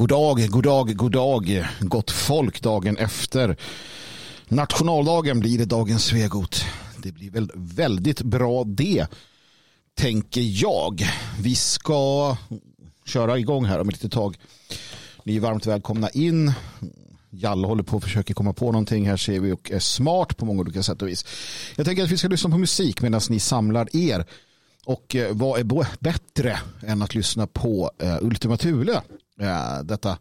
god dag, god dag, god dag, gott folk dagen efter. Nationaldagen blir det dagens Svegot. Det blir väl väldigt bra det, tänker jag. Vi ska köra igång här om ett litet tag. Ni är varmt välkomna in. Jalle håller på och försöker komma på någonting här ser vi och är smart på många olika sätt och vis. Jag tänker att vi ska lyssna på musik medan ni samlar er. Och eh, vad är bättre än att lyssna på eh, Ultima Thule? Eh, detta,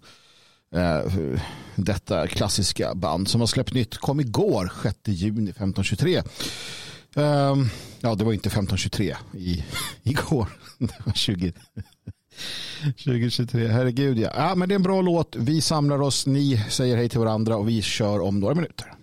eh, detta klassiska band som har släppt nytt. Kom igår, 6 juni 1523. Ehm, ja, det var inte 1523 i, igår. Det var 20, 2023. Herregud, ja. ja. Men det är en bra låt. Vi samlar oss, ni säger hej till varandra och vi kör om några minuter.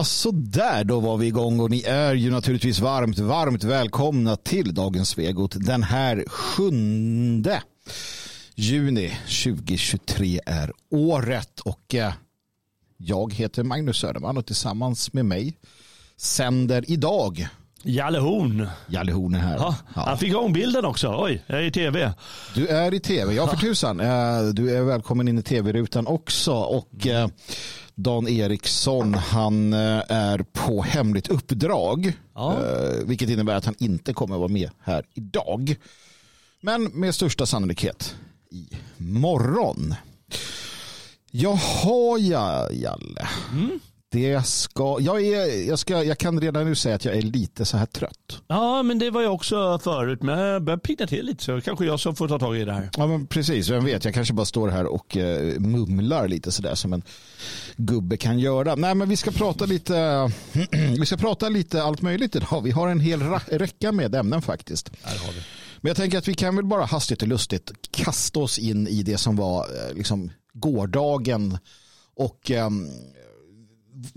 Ja, så där då var vi igång och ni är ju naturligtvis varmt, varmt välkomna till dagens Svegot den här sjunde juni 2023 är året och eh, jag heter Magnus Söderman och tillsammans med mig sänder idag Jalle Horn. Jalle Horn är här. Ja, Han fick igång bilden också. Oj, jag är i tv. Du är i tv, ja för tusan. Eh, Du är välkommen in i tv-rutan också. Och eh, Dan Eriksson, han eh, är på hemligt uppdrag. Ja. eh, Vilket innebär att han inte kommer vara med här idag. Men med största sannolikhet i morgon. Jaha, ja, Jalle. Det ska, jag, är, jag, ska, jag kan redan nu säga att jag är lite så här trött. Ja, men det var jag också förut. Men jag börjar pigna till lite så kanske jag som får ta tag i det här. Ja, men precis. Vem vet, jag kanske bara står här och eh, mumlar lite sådär som en gubbe kan göra. Nej, men vi ska prata lite, vi ska prata lite allt möjligt idag. Vi har en hel räcka med ämnen faktiskt. Där har vi. Men jag tänker att vi kan väl bara hastigt och lustigt kasta oss in i det som var eh, liksom gårdagen och ehm,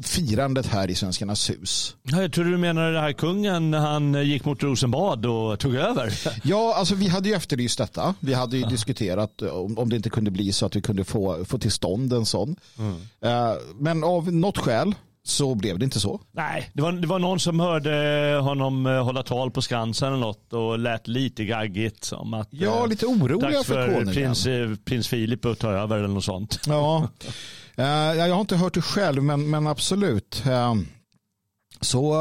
firandet här i Svenskarnas hus. Ja, Jag tror du menar det här kungen när han gick mot Rosenbad och tog över. Ja, alltså vi hade ju efterlyst detta. Vi hade ju diskuterat eh, om, om det inte kunde bli så att vi kunde få, få till stånd en sån. Eh, men av något skäl så blev det inte så. Nej, det var, det var någon som hörde honom eh, hålla tal på Skansen eller något och lät lite gaggigt som att Ja, eh, lite oroliga för för prins, eh, prins Filip att ta över eller något sånt. Ja, Eh, ja, Eh, jag har inte hört det själv, men, men absolut. Eh, så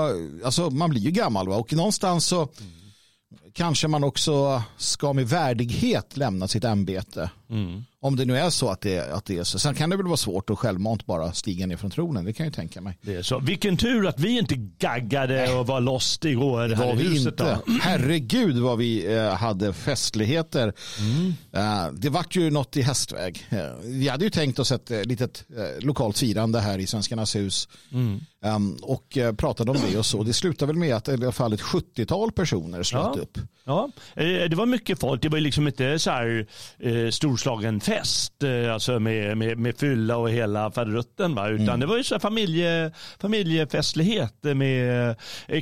alltså, man blir ju gammal va? och någonstans så kanske man också ska med värdighet lämna sitt ämbete. Mm. Om det nu är så att det, att det är så. Sen kan det väl vara svårt att självmant bara stiga ner från tronen. Det kan jag tänka mig. Det är så. Vilken tur att vi inte gaggade och var lost igår här var i huset. inte. Då. Herregud vad vi eh, hade festligheter. Mm. Eh, det vart ju något i hästväg. Eh, vi hade ju tänkt oss ett litet lokalt firande här i Svenskarnas hus. Mm. Um, och pratade om det och så. Det slutade väl med att i alla fall ett 70-tal personer slöt Ja. upp. Ja, eh, det var mycket folk. Det var liksom inte så här eh, storslagen fest, eh, alltså med, med, med fylla och hela faderutten, va? utan det var ju så här familje, familjefestlighet med eh,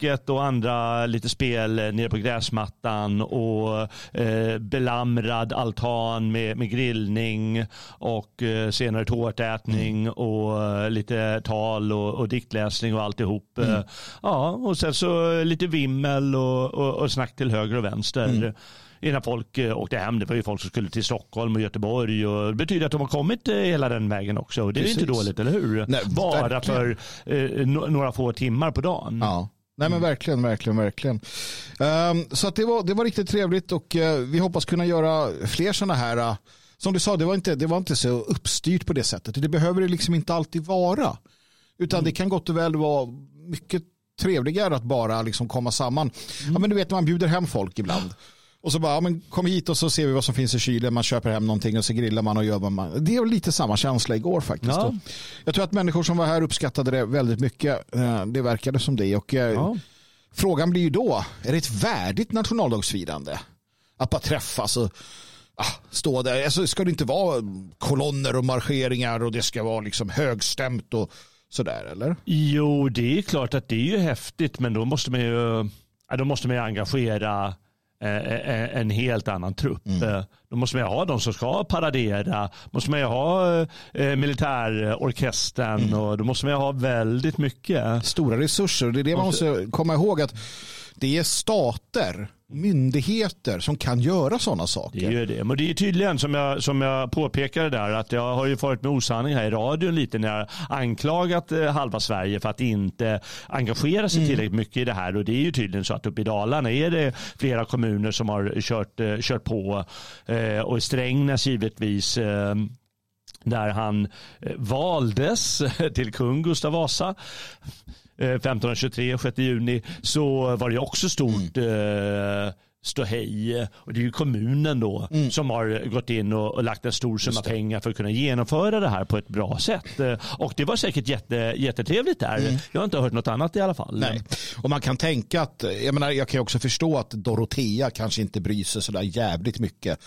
krocket och andra lite spel eh, nere på gräsmattan och eh, belamrad altan med, med grillning och eh, senare tårtätning och eh, lite tal och, och diktläsning och alltihop. Eh, Ja, och sen så lite vimmel och, och, och snack till höger och vänster. Innan folk åkte hem. Det var ju folk som skulle till Stockholm och Göteborg. Och det betyder att de har kommit hela den vägen också. Och det är ju inte Precis. dåligt, eller hur? Nej, Bara verkligen. för eh, några få timmar på dagen. Ja. Nej men verkligen, verkligen, verkligen. Ehm, så att det, var, det var riktigt trevligt och eh, vi hoppas kunna göra fler sådana här. eh, som du sa, det var, inte, det var inte så uppstyrt på det sättet. Det behöver det liksom inte alltid vara. Utan det kan gott och väl vara mycket trevligare att bara liksom komma samman. Ja, men du vet när man bjuder hem folk ibland. Och så bara, ja, men kom hit och så ser vi vad som finns i kylen. Man köper hem någonting och så grillar man och gör vad man. Det är lite samma känsla igår faktiskt. Ja. Jag tror att människor som var här uppskattade det väldigt mycket. Eh, Det verkade som det. Och eh, Ja. Frågan blir ju då, är det ett värdigt nationaldagsfirande? Att bara träffas och ah, stå där. Alltså, ska det inte vara kolonner och marscheringar och det ska vara liksom högstämt och sådär eller? Jo, det är klart att det är ju häftigt, men då måste man ju, då måste man ju engagera en helt annan trupp. Eh, Då måste man ju ha de som ska paradera. måste man ju ha eh, militärorkestern och då måste man ju ha väldigt mycket. Stora resurser det är det man måste komma ihåg att det är stater, myndigheter som kan göra sådana saker. Det är det. Men det är tydligen som jag, som jag påpekade där att jag har ju farit med osanning här i radion lite när jag anklagat eh, halva Sverige för att inte engagera sig tillräckligt mycket i det här och det är ju tydligen så att uppe i Dalarna är det flera kommuner som har kört, eh, kört på eh, och i Strängnäs givetvis där han valdes till kung Gustav Vasa. Eh, 1523, 6 juni, så var det också stort eh, ståhej. Och det är ju kommunen då som har gått in och, och lagt en stor summa pengar för att kunna genomföra det här på ett bra sätt. Eh, Och det var säkert jätte, jättetrevligt där. Jag har inte hört något annat i alla fall. Nej. Och man kan tänka att, jag menar jag kan också förstå att Dorotea kanske inte bryr sig sådär jävligt mycket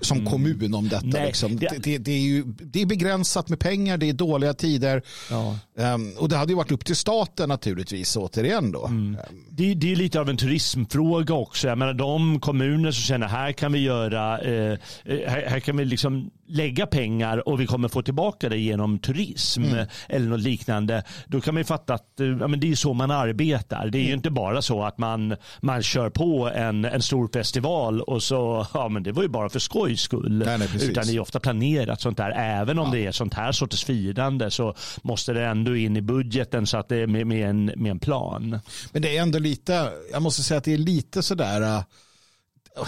som kommun om detta. Nej, liksom. det- det, det, är ju, det är begränsat med pengar, det är dåliga tider. Ja. Um, och det hade ju varit upp till staten naturligtvis återigen då. Mm. Det, det, är lite av en turismfråga också. Jag menar de kommuner som känner här kan vi göra, eh, eh, här, här, kan vi liksom lägga pengar och vi kommer få tillbaka det genom turism mm. eller något liknande. Då kan man ju fatta att eh, ja, men det är så man arbetar. Det är mm. ju inte bara så att man, man kör på en, en stor festival och så, ja men det var ju bara för skojs skull. Nej, nej, Utan det är ofta planerat sånt där. Även om ja. det är sånt här sorters firande så måste det ändå in i budgeten så att det är med, med, en, med en plan. Men det är ändå lite, jag måste säga att det är lite sådär, uh,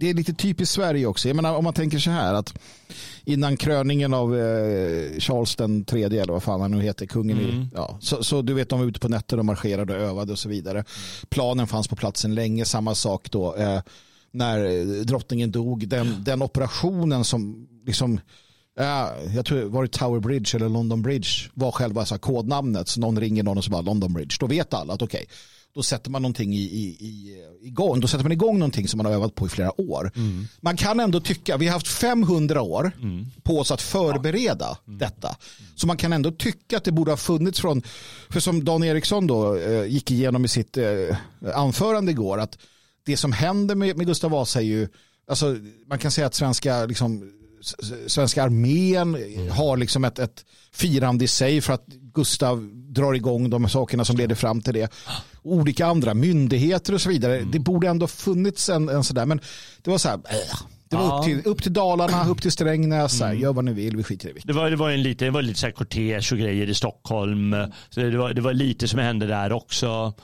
det är lite typiskt Sverige också. Jag menar om man tänker så här att innan kröningen av uh, Charles den tredje eller vad fan han nu heter, kungen mm. i, ja, så, så, du vet de var ute på nätter och marscherade och övade och så vidare. Planen fanns på platsen länge, samma sak då. Uh, när drottningen dog, den, den operationen som liksom jag tror var det Tower Bridge eller London Bridge var själva så kodnamnet. Så någon ringer någon och så bara London Bridge. Då vet alla att okej, okay, då sätter man någonting i, i, i, igång. Då sätter man igång någonting som man har övat på i flera år. Mm. Man kan ändå tycka, vi har haft 500 år mm. på oss att förbereda mm. detta. Så man kan ändå tycka att det borde ha funnits från, för som Dan Eriksson då eh, gick igenom i sitt eh, anförande igår, att det som händer med, med Gustav Vasa är ju, alltså man kan säga att svenska liksom, svenska armén har liksom ett, ett firande i sig för att Gustav drar igång de sakerna som leder fram till det. Olika andra myndigheter och så vidare. Mm. Det borde ändå funnits en, en sådär, men det var så här, äh. Det var ja. upp, till, upp till Dalarna, upp till Strängnäs, mm. gör vad ni vill, vi skiter i det. Det var, det var en lite, det var lite så här kortege och grejer i Stockholm. Så det, var, det var lite som hände där också.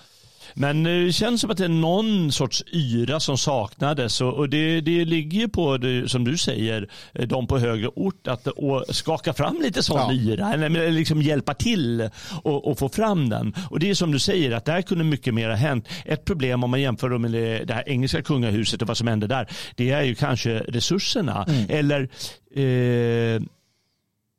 Men det känns som att det är någon sorts yra som saknades och det, det ligger ju på, det, som du säger, de på högre ort att skaka fram lite sån ja. yra, eller liksom hjälpa till och, och, få fram den. Och det är som du säger att där kunde mycket mer ha hänt. Ett problem om man jämför med det här engelska kungahuset och vad som hände där, det är ju kanske resurserna. Mm. Eller eh,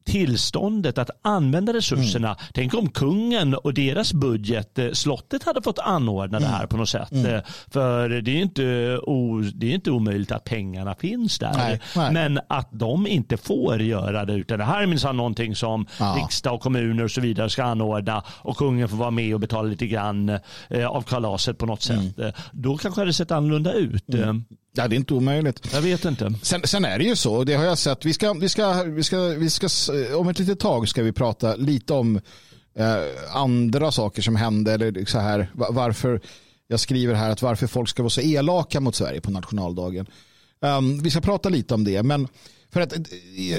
tillståndet att använda resurserna. Mm. Tänk om kungen och deras budget, eh, slottet hade fått anordna mm. det här på något sätt. Mm. Eh, för det är, inte o, det är inte omöjligt att pengarna finns där. Nej, nej. Men att de inte får göra det. Utan det här är minsann någonting som ja. riksdag och kommuner och så vidare ska anordna och kungen får vara med och betala lite grann eh, av kalaset på något mm. sätt. Då kanske det hade sett annorlunda ut. Ja, det är inte omöjligt. Jag vet inte. Sen, sen, är det ju så, det har jag sett. Vi ska, vi ska, vi ska, vi ska, om ett litet tag ska vi prata lite om eh, andra saker som hände. Eller så här, varför, jag skriver här att varför folk ska vara så elaka mot Sverige på nationaldagen. Um, vi ska prata lite om det, men för att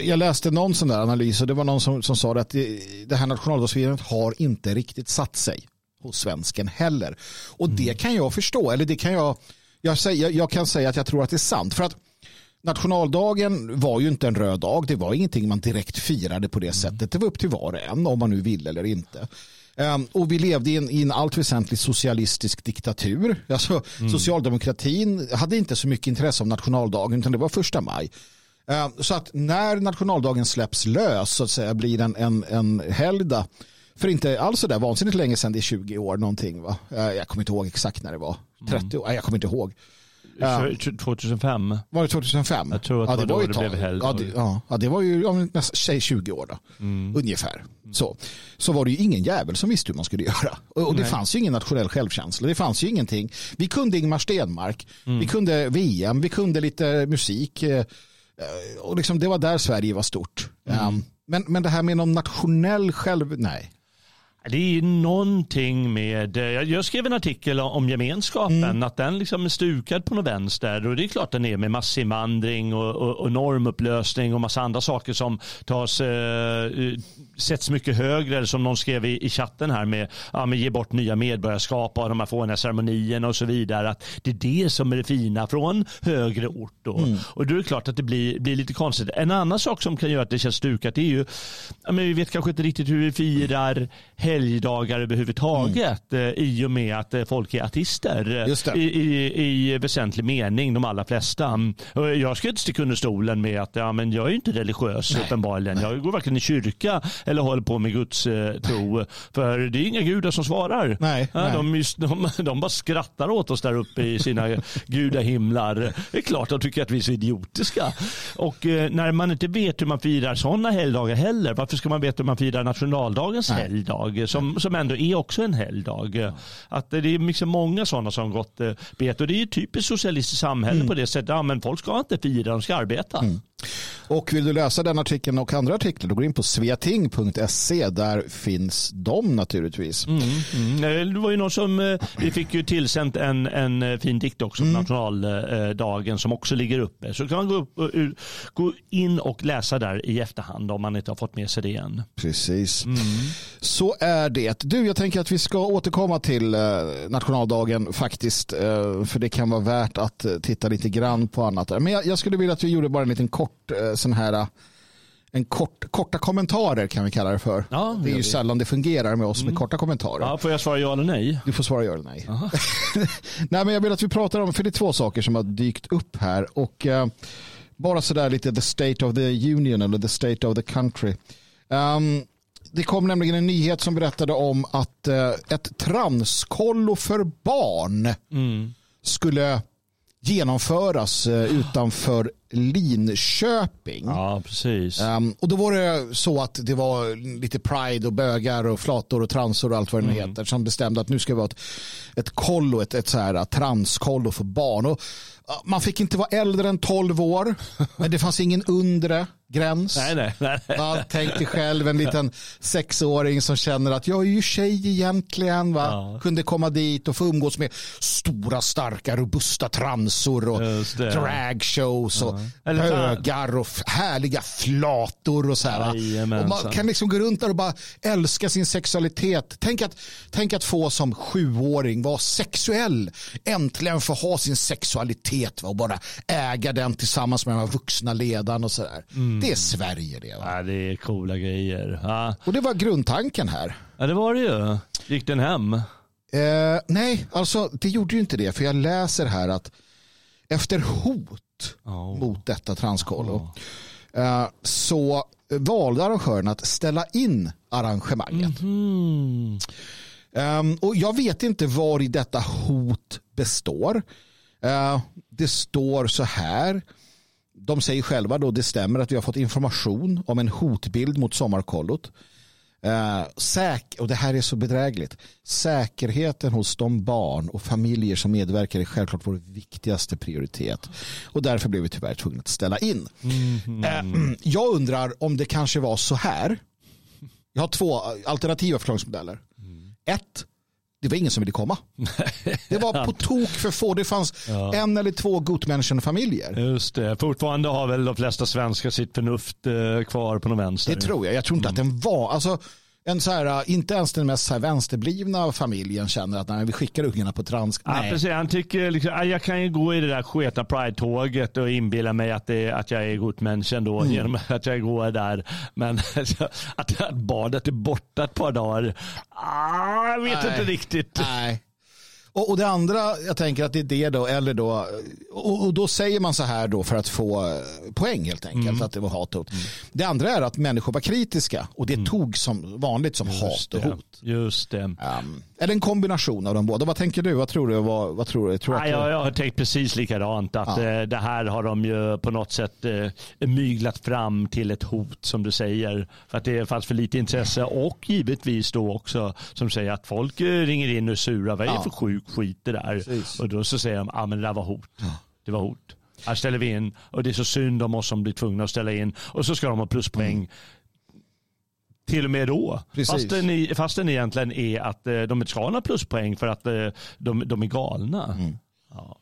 jag läste någon sån där analys och det var någon som, som sa att det, det här nationaldagsfirandet har inte riktigt satt sig hos svensken heller. Och mm. det kan jag förstå, eller det kan jag jag, säger, jag kan säga att jag tror att det är sant. För att nationaldagen var ju inte en röd dag. Det var ingenting man direkt firade på det sättet. Det var upp till var och en om man nu ville eller inte. Um, och vi levde i en, i en allt väsentligt socialistisk diktatur. Alltså, mm. Socialdemokratin hade inte så mycket intresse av nationaldagen utan det var första maj. Uh, så att när nationaldagen släpps lös så att säga blir en, en, en helgdag för inte alls så där vansinnigt länge sedan, det är 20 år någonting va? Uh, jag kommer inte ihåg exakt när det var. 30 mm. år, jag kommer inte ihåg. 2005. Var det 2005? Jag tror att ja, det, var, var det blev helg. Ja, det, ja, det var ju ja, säg 20 år då. Mm. Ungefär. Så. så var det ju ingen jävel som visste hur man skulle göra. Och, och det fanns ju ingen nationell självkänsla. Det fanns ju ingenting. Vi kunde Ingmar Stenmark. Mm. Vi kunde VM. Vi kunde lite musik. Eh, och liksom, det var där Sverige var stort. Mm. Um, men, men det här med någon nationell själv... Nej. Det är någonting med, eh, jag skrev en artikel om gemenskapen, mm. att den liksom är stukad på något vänster. Och det är klart den är med massinvandring och, och, och normupplösning och massa andra saker som tas, eh, sätts mycket högre. Eller som någon skrev i, i chatten här med, ja, med ge bort nya medborgarskap och de här fåniga ceremonierna och så vidare. Att det är det som är det fina från högre ort. Då. Mm. Och då är det klart att det blir, blir lite konstigt. En annan sak som kan göra att det känns stukat är ju, ja, men vi vet kanske inte riktigt hur vi firar helgdagar överhuvudtaget mm. i och med att folk är artister i, i, i väsentlig mening, de allra flesta. Jag ska inte sticka under stolen med att ja, men jag är inte religiös Nej. uppenbarligen. Jag går varken i kyrka eller håller på med Guds eh, tro. För det är inga gudar som svarar. Nej. Ja, de, de, de bara skrattar åt oss där uppe i sina gudahimlar. Det är klart de tycker att vi är så idiotiska. Och eh, när man inte vet hur man firar sådana helgdagar heller, varför ska man veta hur man firar nationaldagens Nej. helgdag, som, som ändå är också en helgdag? Att det är liksom många sådana som gått eh, bet. Och det är ju typiskt socialistiskt samhälle mm. på det sättet. Ja, men folk ska inte fira, de ska arbeta. Mm. Och vill du läsa den artikeln och andra artiklar då går in på sveating.se. Där finns de naturligtvis. Mm, mm. Det var ju någon som, eh, vi fick ju tillsänt en, en eh, fin dikt också på mm. nationaldagen som också ligger uppe. Så kan man gå, upp, gå in och läsa där i efterhand om man inte har fått med sig det än. Precis. Mm. Så är det. Du, jag tänker att vi ska återkomma till eh, nationaldagen faktiskt. För det kan vara värt att titta lite grann på annat. Men jag, jag skulle vilja att vi gjorde bara en liten kort kort eh, sån här eh, en kort, korta kommentarer kan vi kalla det för. Ja, det, är ju sällan det fungerar med oss mm. med korta kommentarer. Ja, får jag svara ja eller nej? Du får svara ja eller nej. nej men jag vill att vi pratar om, för det är två saker som har dykt upp här. Och uh, bara sådär lite the state of the union eller the state of the country. Um, det kom nämligen en nyhet som berättade om att uh, ett transkollo för barn mm. skulle genomföras uh, utanför Linköping. Ja, precis. Um, och då var det så att det var lite pride och bögar och flator och transor och allt vad det mm. heter som bestämde att nu ska vi ha ett, ett kollo, ett, ett så här transkollo för barn. Och, man fick inte vara äldre än 12 år, men det fanns ingen undre gräns. Nej, nej, nej. Ja, tänk dig själv en liten sexåring som känner att jag är ju tjej egentligen. Va? Ja. Kunde komma dit och få umgås med stora, starka, robusta transor och dragshows och ja. bögar och härliga flator och så här. Och man kan liksom gå runt där och bara älska sin sexualitet. Tänk att, tänk att få som sjuåring vara sexuell. Äntligen få ha sin sexualitet va? och bara äga den tillsammans med de vuxna ledaren och så där. Mm. Det är Sverige det. Va? Ja, det är coola grejer. Ja. Och det var grundtanken här. Ja, det var det ju. Gick den hem? Eh, nej, alltså det gjorde ju inte det. För jag läser här att efter hot oh. mot detta transkollo oh. eh, så valde arrangören att ställa in arrangemanget. Mm -hmm. um, och jag vet inte var i detta hot består. Uh, det står så här de säger själva då det stämmer att vi har fått information om en hotbild mot sommarkollot. Uh, säk och det här är så bedrägligt. Säkerheten hos de barn och familjer som medverkar är självklart vår viktigaste prioritet. Och därför blev vi tyvärr tvungna att ställa in. Mm. Jag undrar om det kanske var så här. Jag har två alternativa förklaringsmodeller. Mm. Ett, det var ingen som ville komma. Det var på tok för få. Det fanns ja. en eller två Gutmenschen-familjer. Just det. Fortfarande har väl de flesta svenskar sitt förnuft eh, kvar på någon vänster. Det tror jag. Jag tror inte mm. att den var. Alltså, en så här, äh, inte ens den mest så här vänsterblivna familjen känner att nej, vi skickar ungarna på trans. Ja, precis. Han tycker liksom, jag kan ju gå i det där sketa Pride-tåget och inbilla mig att, det, att jag är god människa ändå mm. genom att jag går där. Men att, att badet är borta ett par dagar, ah, jag vet nej. inte riktigt. Nej. Och, och, det andra, jag tänker att det är det då, eller då, och, och då säger man så här då för att få eh, poäng helt enkelt, mm. att det var hat och hot. Mm. Det andra är att människor var kritiska och det mm. tog som vanligt som Just hat och hot. Just det. Um, eller en kombination av de båda. Vad tänker du? Vad tror du? Vad, vad tror du? Tror ja, jag, jag har tänkt precis likadant. Att ja. Eh, det här har de ju på något sätt eh, myglat fram till ett hot som du säger. För att det fanns för lite intresse och givetvis då också som säger att folk eh, ringer in och sura. Vad är det ja. för sjuk skit det där? Precis. Och då så säger de, ja ah, men det där var hot. Det var hot. Här ställer vi in och det är så synd om oss som blir tvungna att ställa in. Och så ska de ha pluspoäng. Mm till och med då. Fastän, fastän egentligen är att eh, de inte ska ha några pluspoäng för att eh, de, de är galna. Mm. Ja.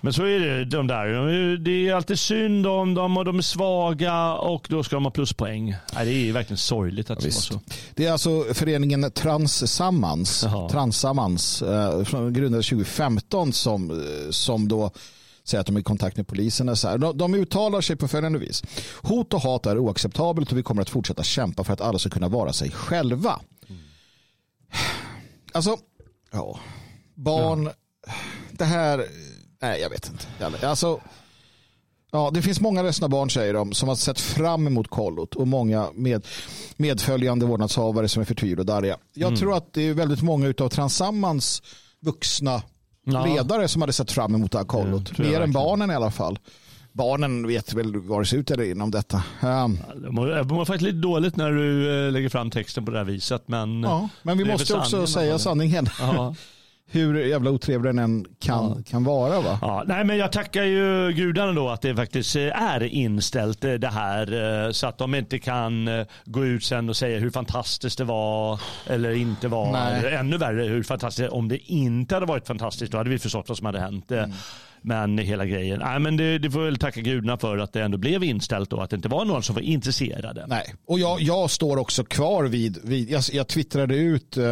Men så är det de där. Det är alltid synd om dem och de är svaga och då ska de ha pluspoäng. Nej, det är verkligen sorgligt att ja, det var så. Det är alltså föreningen Transsammans, Transsammans eh, grundades 2015 som, som då säger att de är i kontakt med polisen. Så här. De, de uttalar sig på följande vis. Hot och hat är oacceptabelt och vi kommer att fortsätta kämpa för att alla ska kunna vara sig själva. alltså, ja, barn, det här, nej jag vet inte. Alltså, ja, det finns många ledsna barn säger de som har sett fram emot kollot och många med, medföljande vårdnadshavare som är förtvivlade och arga. Jag Mm. tror att det är väldigt många av Transammans vuxna Ja. ledare som hade sett fram emot det här Det kollot. Mer än barnen i alla fall. Barnen vet väl vad det ser ut där inom detta. Um, mår, jag mår faktiskt lite dåligt när du eh, lägger fram texten på det här viset. Men, ja, men vi det måste också sanningen, säga sanningen. Ja. Hur jävla otrevlig den än kan, kan vara. Va? Ja, nej, men jag tackar ju gudarna då att det faktiskt eh, är inställt eh, det här eh, så att de inte kan gå ut sen och säga hur fantastiskt det var eller inte var. Nej. Ännu värre hur fantastiskt, om det inte hade varit fantastiskt då hade vi förstått vad som hade hänt. Mm. Men hela grejen, nej men det, det får väl tacka gudarna för att det ändå blev inställt då, att det inte var någon som var intresserade. Nej, och jag, jag står också kvar vid, vid jag, jag twittrade ut eh,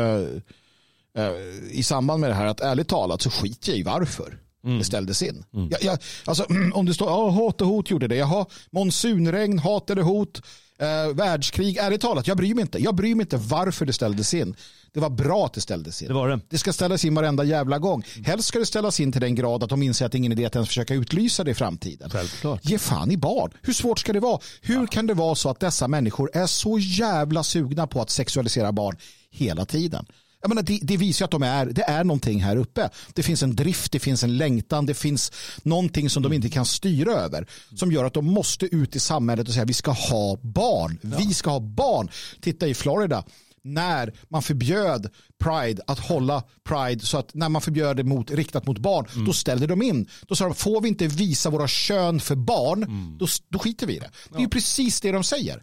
i samband med det här att ärligt talat så skiter jag i varför det ställdes in. Jag, jag, alltså, om det står ja, hat och hot gjorde det, jaha, monsunregn, hat eller hot, eh, världskrig, ärligt talat, jag bryr mig inte. Jag bryr mig inte varför det ställdes in. Det var bra att det ställdes in. Det var det. Det ska ställas in varenda jävla gång. Helst ska det ställas in till den grad att de inser att det är ingen idé att ens försöka utlysa det i framtiden. Självklart. Ge fan i barn. Hur svårt ska det vara? Hur kan det vara så att dessa människor är så jävla sugna på att sexualisera barn hela tiden? Jag menar, det, det visar att de är, det är någonting här uppe. Det finns en drift, det finns en längtan, det finns någonting som de inte kan styra över. Som gör att de måste ut i samhället och säga vi ska ha barn. Vi ska ha barn. Titta i Florida när man förbjöd Pride att hålla Pride så att när man förbjöd det mot, riktat mot barn då ställde de in. Då sa de får vi inte visa våra kön för barn då, då skiter vi i det. Det är ju precis det de säger.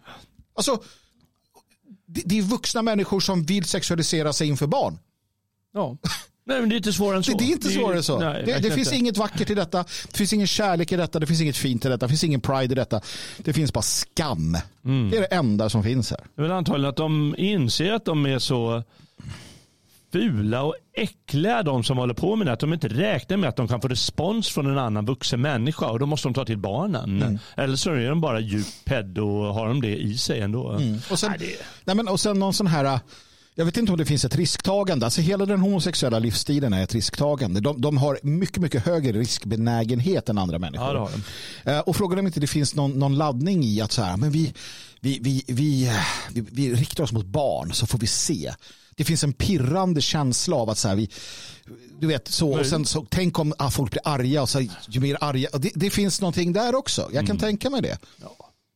Alltså, det, det är vuxna människor som vill sexualisera sig inför barn. Ja. Nej, men det är inte svårare än så. Det, det är inte svårare än så. Nej, det, det finns inget vackert i detta. Det finns ingen kärlek i detta. Det finns inget fint i detta. Det finns ingen pride i detta. Det finns bara skam. Mm. Det är det enda som finns här. Det är väl antagligen att de inser att de är så fula och äckliga de som håller på med det. Att de inte räknar med att de kan få respons från en annan vuxen människa och då måste de ta till barnen. Mm. Eller så är de bara djupt pedo och har de det i sig ändå. Mm. Och sen, Nej, det- nej men, och sen någon sån här, jag vet inte om det finns ett risktagande. Alltså hela den homosexuella livsstilen är ett risktagande. De, de har mycket, mycket högre riskbenägenhet än andra människor. Ja. Eh, Och frågan är om inte det finns någon, någon laddning i att så här, men vi, vi, vi, vi, vi riktar oss mot barn så får vi se. Det finns en pirrande känsla av att så här, vi, du vet så, och sen så, tänk om ah, folk blir arga och så, ju mer arga, det, det finns någonting där också. Jag kan tänka mig det.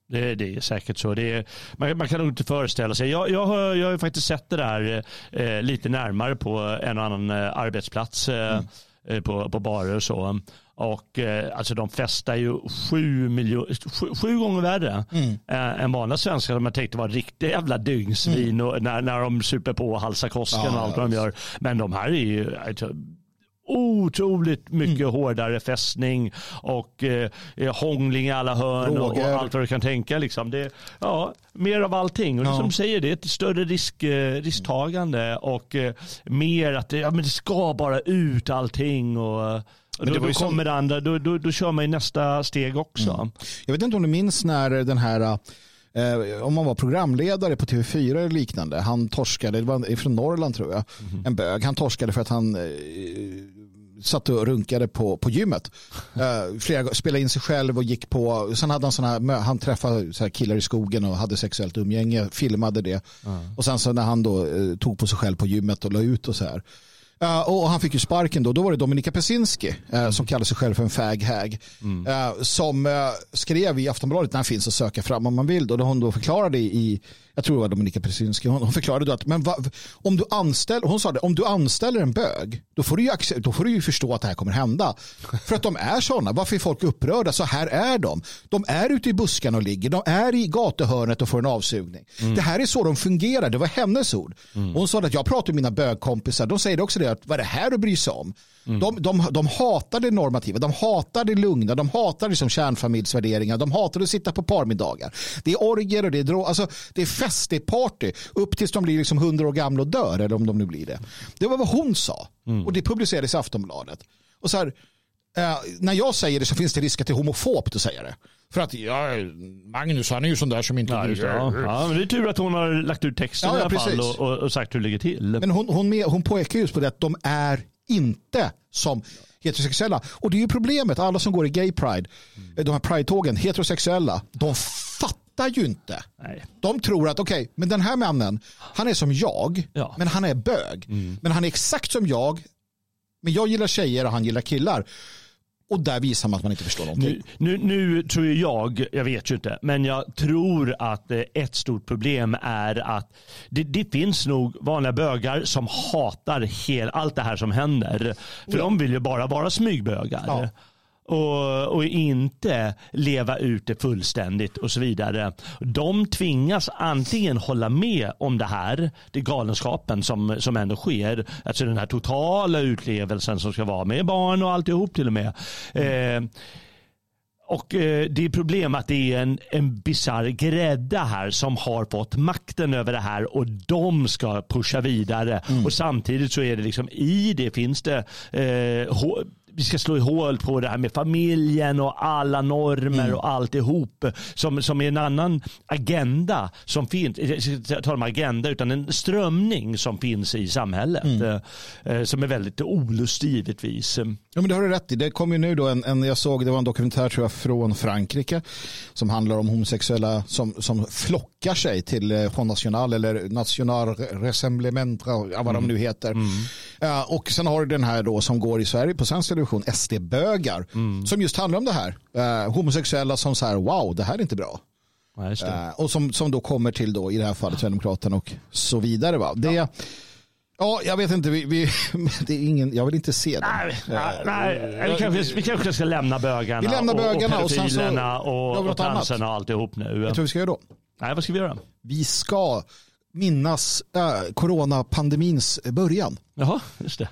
Det, det är säkert så. Det är, man, man kan nog inte föreställa sig. Jag, jag, har, jag har faktiskt sett det där eh, lite närmare på en och annan eh, arbetsplats eh, eh, på, på barer och så. Och eh, alltså de festar ju sju, miljo, sju, sju gånger värre eh, än vanliga svenskar som man tänkte var riktiga jävla dygnsvin och när, när de super på och halsar kosken Ja, och allt vad de gör. Men de här är ju alltså, otroligt mycket Mm. hårdare fästning och eh, hångling i alla hörn och, och allt vad du kan tänka. Liksom. Det, ja, mer av allting. Och Ja. som du säger, det är ett större risk, eh, risktagande och eh, mer att det, ja, men det ska bara ut allting. Och, och Men då, då ju kommer det andra, då, då, då kör man i nästa steg också. Mm. Jag vet inte om du minns när den här eh, om man var programledare på TV4 eller liknande. Han torskade, det var från Norrland tror jag. En bög. Han torskade för att han eh, satt och runkade på, på gymmet. Eh, flera, spelade in sig själv och gick på, sen hade han såna här, han träffade så här killar i skogen och hade sexuellt umgänge, filmade det. Och sen så när han då eh, tog på sig själv på gymmet och la ut och så här. Eh, och han fick ju sparken då. Då var det Dominika Pesinski eh, som kallade sig själv för en fag hag. eh, som skrev i Aftonbladet han finns att söka fram om man vill. Då, då hon då förklarade i, jag tror det var Dominika Pesinski, hon, hon förklarade då att men va, om du anställer, hon sa det, om du anställer en bög då får, du ju, då får du ju förstå att det här kommer hända. För att de är sådana. Varför är folk upprörda? Så här är de. De är ute i buskarna och ligger. De är i gatuhörnet och får en avsugning. Det här är så de fungerar. Det var hennes ord. Och hon sa att jag pratar med mina bögkompisar. De säger också det att vad är det här att bry sig om? De, de, de hatar det normativa, de hatar det lugna, de hatar liksom kärnfamiljsvärderingar, de hatar att sitta på parmiddagar. Det är orger och det är drog, alltså det är fest, det är party, upp tills de blir liksom 100 år gamla och dör, eller om de nu blir det. Det var vad hon sa och det publicerades i Aftonbladet. Och så här, eh, när jag säger det så finns det risk att det är homofobt att säga det. För att ja, Magnus han är ju sån där som inte... Ja, just det, ja. ja, men det är tur att hon har lagt ut texten Ja, i alla fall och, och sagt hur det ligger till. Men hon, hon, med, hon påpekar just på det att de är inte som heterosexuella. Och det är ju problemet, alla som går i gay pride, Mm. de här pride-tågen, heterosexuella, de fattar ju inte. Nej. De tror att okej, men den här mannen, han är som jag, Ja. men han är bög. Men han är exakt som jag, men jag gillar tjejer och han gillar killar. Och där visar man att man inte förstår någonting. Nu, nu, nu tror jag, jag vet ju inte, men jag tror att eh, ett stort problem är att det, det finns nog vanliga bögar som hatar hel, allt det här som händer. För de vill ju bara vara smygbögar. Ja. Och, och inte leva ut det fullständigt och så vidare. De tvingas antingen hålla med om det här, det galenskapen som, som ändå sker, alltså den här totala utlevelsen som ska vara med barn och alltihop till och med. Eh, och eh, det är problem att det är en, en bisarr grädda här som har fått makten över det här och de ska pusha vidare. Och samtidigt så är det liksom i det finns det eh, vi ska slå i hål på det här med familjen och alla normer och alltihop som, som är en annan agenda som finns, jag ska inte tala om agenda utan en strömning som finns i samhället eh, eh, som är väldigt olustig givetvis. Ja, men det har du rätt i. Det kom ju nu då en, en, jag såg det var en dokumentär tror jag från Frankrike som handlar om homosexuella som, som flockar sig till eh, Front National eller National Rassemblement, ja, vad de nu heter. Ja, och sen har du den här då som går i Sverige på svensk television, SD-bögar, som just handlar om det här. Eh, homosexuella som säger wow, det här är inte bra. Ja. Eh, och som, som då kommer till då i det här fallet Sverigedemokraterna och så vidare. Va? Det, ja. jag vet inte, vi, vi, det är ingen, jag vill inte se det. Nej, nej, nej, vi, kanske, vi kanske ska lämna bögarna, Vi lämnar bögarna och, och och pedofilerna och, och annat. transerna och alltihop nu. Vet du vad vi ska göra då? Nej, vad ska vi göra? Vi ska minnas äh, coronapandemins början. Jaha, just det.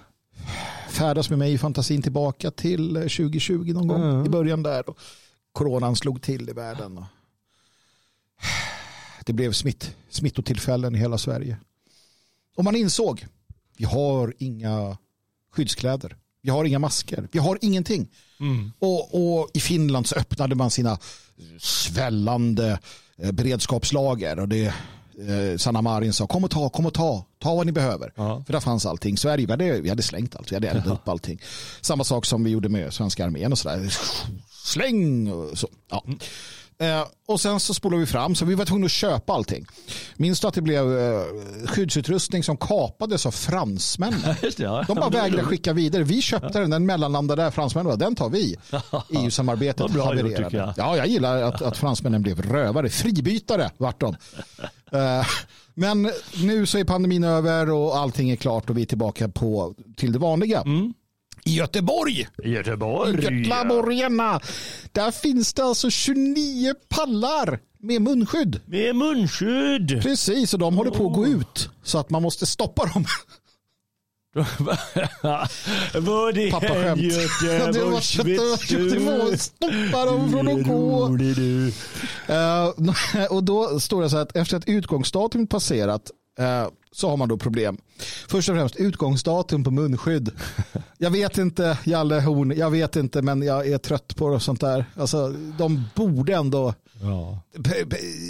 Färdas med mig i fantasin tillbaka till eh, 2020 någon gång Mm. i början där. Och coronan slog till i världen. Och det blev smitt, smittotillfällen i hela Sverige. Och man insåg, vi har inga skyddskläder. Vi har inga masker. Vi har ingenting. Mm. Och, och i Finland så öppnade man sina svällande eh, beredskapslager. Och det, eh, Sanna Marin sa, kom och ta, kom och ta, ta vad ni behöver. Ja. För där fanns allting. Sverige, vi hade, vi hade slängt allt, vi hade eldat upp allting. Samma sak som vi gjorde med svenska armén och sådär. Släng och så. Ja. Eh, och sen så spolar vi fram, så vi var tvungna att köpa allting. Minns du att det blev eh, skyddsutrustning som kapades av fransmännen? Ja. De bara vägrade skicka vidare. Vi köpte den, den mellanlandade där fransmännen var. Den tar vi. EU-samarbetet gjort, havererade. tycker jag. Ja, jag gillar att, att fransmännen blev rövare. Fribytare vart de. Eh, Men nu så är pandemin över och allting är klart och vi är tillbaka på, till det vanliga. Mm. I Göteborg, Göteborg. Götlaborgarna, där finns det alltså 29 pallar med munskydd. Med munskydd. Precis, och de håller på att gå ut så att man måste stoppa dem. Var det Pappaskämt. en Det var så att det var- stoppa dem från att gå. Eh, och då står det så här att efter att utgångsdatum passerat så har man då problem. Först och främst utgångsdatum på munskydd. Jag vet inte, Jalle Horn, jag vet inte men jag är trött på det och sånt där. Alltså, de borde ändå, Ja.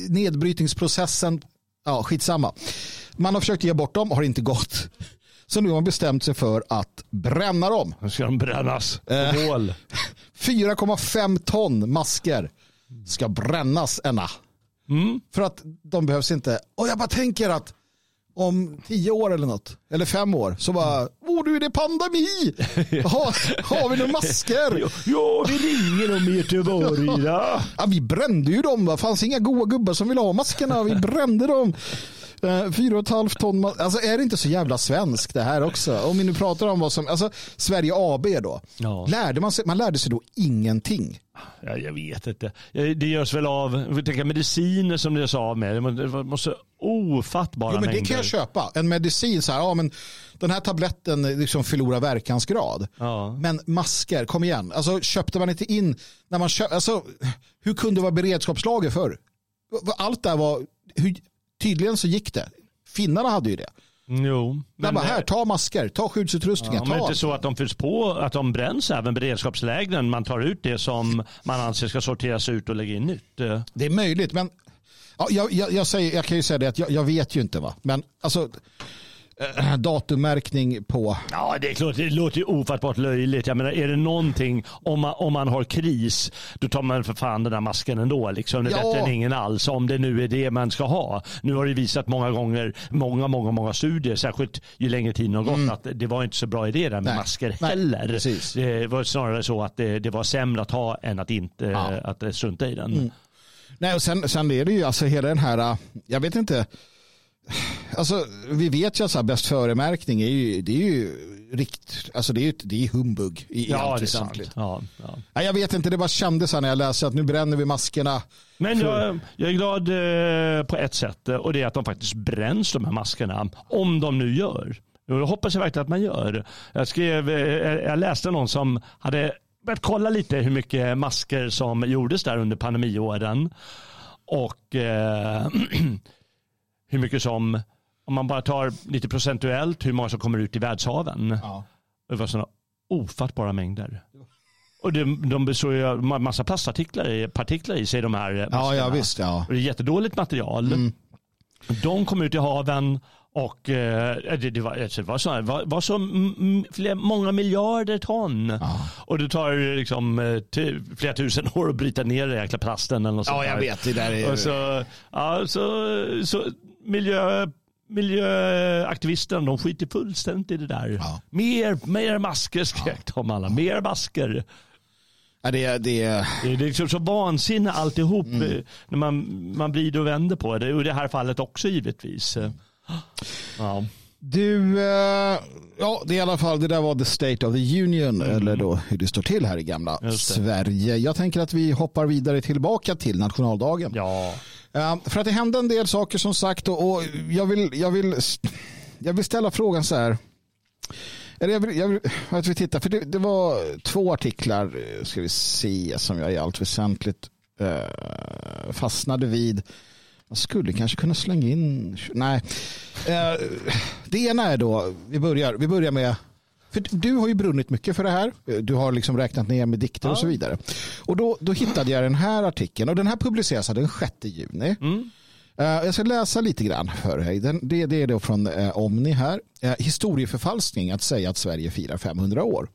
nedbrytningsprocessen, ja skitsamma. Man har försökt ge bort dem, har inte gått. Så nu har man bestämt sig för att bränna dem. Nu ska de brännas på Eh. bål. 4,5 ton masker ska brännas Enna. Mm. För att de behövs inte. Och jag bara tänker att om tio år eller något, eller fem år, så bara, åh du är det pandemi! Har, har vi några masker? Ja, det ringer om Göteborg. Ja, vi brände ju dem, det fanns inga goa gubbar som ville ha maskerna, vi brände dem. Eh, Fyra och ett halvt ton, alltså är det inte så jävla svenskt det här också? Om vi nu pratar om vad som, alltså Sverige AB då, Ja. lärde man, sig, man lärde sig då ingenting. Ja, jag vet inte. Det görs väl av vi tänker mediciner som det görs av med. Det måste ofattbara Jo, men det mängder. kan jag köpa. En medicin, så här, ja, men den här tabletten liksom förlorar verkansgrad. Ja. Men masker, kom igen. Alltså, köpte man inte in, när man köp, alltså, hur kunde det vara beredskapslager för? Allt där var, hur, tydligen så gick det. Finnarna hade ju det. Jo. Men, bara, här, ta masker, ta skyddsutrustningar. Ja, men ta inte så att de fylls på, att de bränns även beredskapslägren. Man tar ut det som man anser ska sorteras ut och lägga in nytt. Det är möjligt, men ja, jag, jag, jag, säger, jag kan ju säga det att jag, jag vet ju inte. va. Men alltså, datummärkning på... Ja, det är klart, det låter ju ofattbart löjligt. Jag menar, är det någonting, om man, om man har kris, då tar man för fan den där masken ändå. Liksom. Det är Ja. bättre än ingen alls, om det nu är det man ska ha. Nu har det visat många gånger, många, många, många studier, särskilt ju längre tiden har gått, att det var inte så bra idé där med Nej. masker Nej, heller. precis. Det var snarare så att det, det var sämre att ha än att inte Ja. Mm. att eh, strunta i den. Nej, och sen, sen är det ju alltså hela den här, jag vet inte, alltså vi vet ju att så bäst före-märkning är ju, det är ju rikt, alltså det är ju det är humbug i, Ja, allt väsentligt. Ja, ja. Nej, jag vet inte, det bara kändes här när jag läste att nu bränner vi maskerna. Men jag, jag är glad eh, på ett sätt eh, och det är att de faktiskt bränns de här maskerna. Om de nu gör. Och det hoppas jag verkligen att man gör. Jag, skrev, eh, jag läste någon som hade börjat kolla lite hur mycket masker som gjordes där under pandemiåren. Och eh, hur mycket som, om man bara tar lite procentuellt, hur många som kommer ut i världshaven. Ja. Det var sådana ofattbara mängder. Och de, de består ju av massa plastartiklar i, partiklar i sig de här Ja, maskerna. ja visst. Ja. Och det är jättedåligt material. Mm. De kom ut i haven och eh, det, det, var, alltså, det var så, var, var så flera, många miljarder ton. Ja. Och det tar liksom eh, flera tusen år att bryta ner den jäkla plasten. Eller något ja, jag där. vet. Det där är... Och så, ja, så, så miljö, miljöaktivisterna de skiter fullständigt i det där. Ja. Mer, mer masker skrek de alla. Mer masker. ja, det, är- det, Det är liksom så vansinne alltihop Mm. eh, när man, man vrider och vänder på det. Och i det här fallet också givetvis. Eh, Ja. Du, eh, ja det är i alla fall, det där var the state of the union, eller då hur det står till här i gamla Mm. Sverige. Jag tänker att vi hoppar vidare tillbaka till nationaldagen. ja. För att det hände en del saker som sagt och, jag, vill, jag, vill, jag vill ställa frågan så här. Eller jag vill, jag vill, att vi tittar, för det, det var två artiklar, eh, ska vi se, som jag i allt väsentligt eh, fastnade vid. Man skulle kanske kunna slänga in, nej. Eh, det ena är då, vi börjar, vi börjar med, för du har ju brunnit mycket för det här. Du har liksom räknat ner med dikter och Ja. så vidare. Och då, då hittade jag den här artikeln och den här publiceras den 6 juni. Mm. Eh, jag ska läsa lite grann för dig. Den, det, det är då från eh, Omni här. Uh, historieförfalskning att säga att Sverige firar 500 år.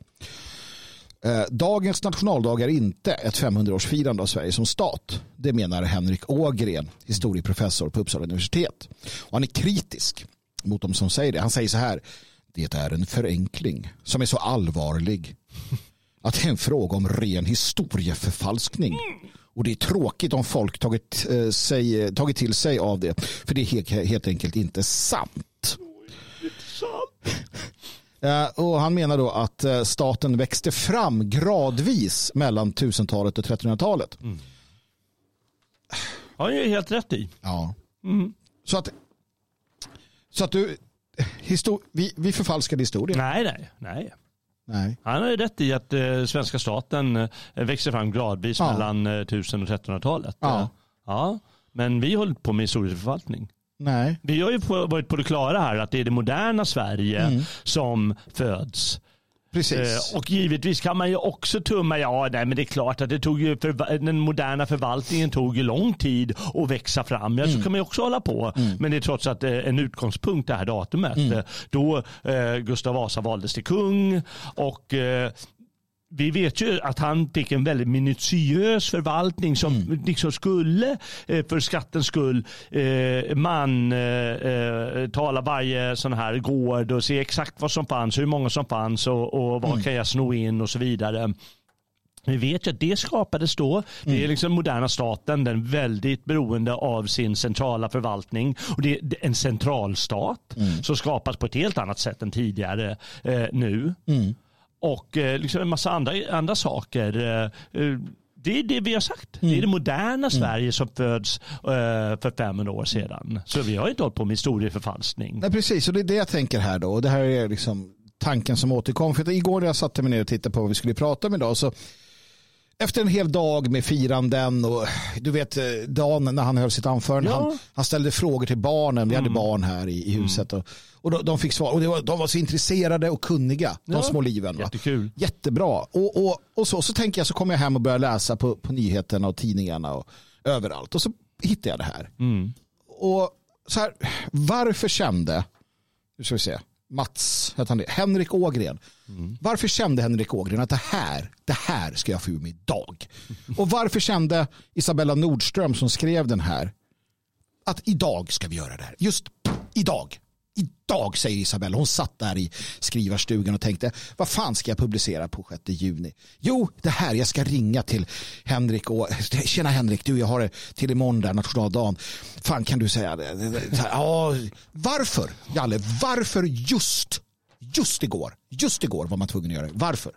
Eh, dagens nationaldag är inte ett 500-årsfirande av Sverige som stat. Det menar Henrik Ågren, historieprofessor på Uppsala universitet. Och han är kritisk mot de som säger det. Han säger så här. Det är en förenkling som är så allvarlig att det är en fråga om ren historieförfalskning. Och det är tråkigt om folk tagit, eh, sig, tagit till sig av det. För det är helt, enkelt inte sant. Eh, Och han menar då att eh, staten växte fram gradvis mellan 1000-talet och 1300-talet. har ju helt rätt i. Ja. Mm. Så att, så att du, histor- vi, vi förfalskade historien. Nej, nej, nej. Nej. Han har ju rätt i att eh, svenska staten eh, växer fram gradvis Ja. mellan eh, 1000 och 1300-talet. Ja. Ja. Men vi håller på med historieförvaltning. Nej. Vi har ju på, varit på det klara här att det är det moderna Sverige Mm. som föds. Precis. Eh, och givetvis kan man ju också tumma, ja nej, men det är klart att det tog ju förva- den moderna förvaltningen tog ju lång tid att växa fram. Ja, Så kan man ju också hålla på. Men det är trots att eh, en utgångspunkt det här datumet. Eh, Då eh, Gustav Vasa valdes till kung och eh, vi vet ju att han fick en väldigt minutiös förvaltning som liksom skulle eh, för skattens skull eh, man eh, tala varje sån här gård och se exakt vad som fanns, hur många som fanns och, och vad kan jag sno in och så vidare. Vi vet ju att det skapades då. Det är liksom moderna staten, den väldigt beroende av sin centrala förvaltning. Och det är en centralstat som skapas på ett helt annat sätt än tidigare eh, nu. Och eh, liksom en massa andra, andra saker. Eh, eh, det är det vi har sagt. Det är det moderna Sverige som föds för 500 år sedan. Så vi har inte hållit på med historieförfalskning. Nej, precis, och det är det jag tänker här då. Och det här är liksom tanken som återkom. För igår när jag satte mig ner och tittade på vad vi skulle prata om idag så efter en hel dag med firanden och du vet eh, Dan när han höll sitt anförande, Ja. han, han ställde frågor till barnen, vi Mm. hade barn här i, i huset och, och de, de fick svar och var, de var så intresserade och kunniga, de Ja. små liven. Va? Jättekul. Jättebra. Och, och, och så, så tänker jag så kommer jag hem och börjar läsa på, på nyheterna och tidningarna och överallt och så hittar jag det här. Mm. Och så här, varför kände, nu ska vi se, Mats, heter han det, Henrik Ågren. Varför kände Henrik Ågren att det här, det här ska jag få ur mig idag? Och varför kände Isabella Nordström som skrev den här att idag ska vi göra det här. Just idag. Idag säger Isabella. Hon satt där i skrivarstugan och tänkte vad fan ska jag publicera på 6 juni? Jo, det här. Jag ska ringa till Henrik och tjena Henrik, du jag har det till imorgon där nationaldagen. Fan kan du säga det? Ja, varför? Jalle, varför just just igår? Just igår var man tvungen att göra det. Varför?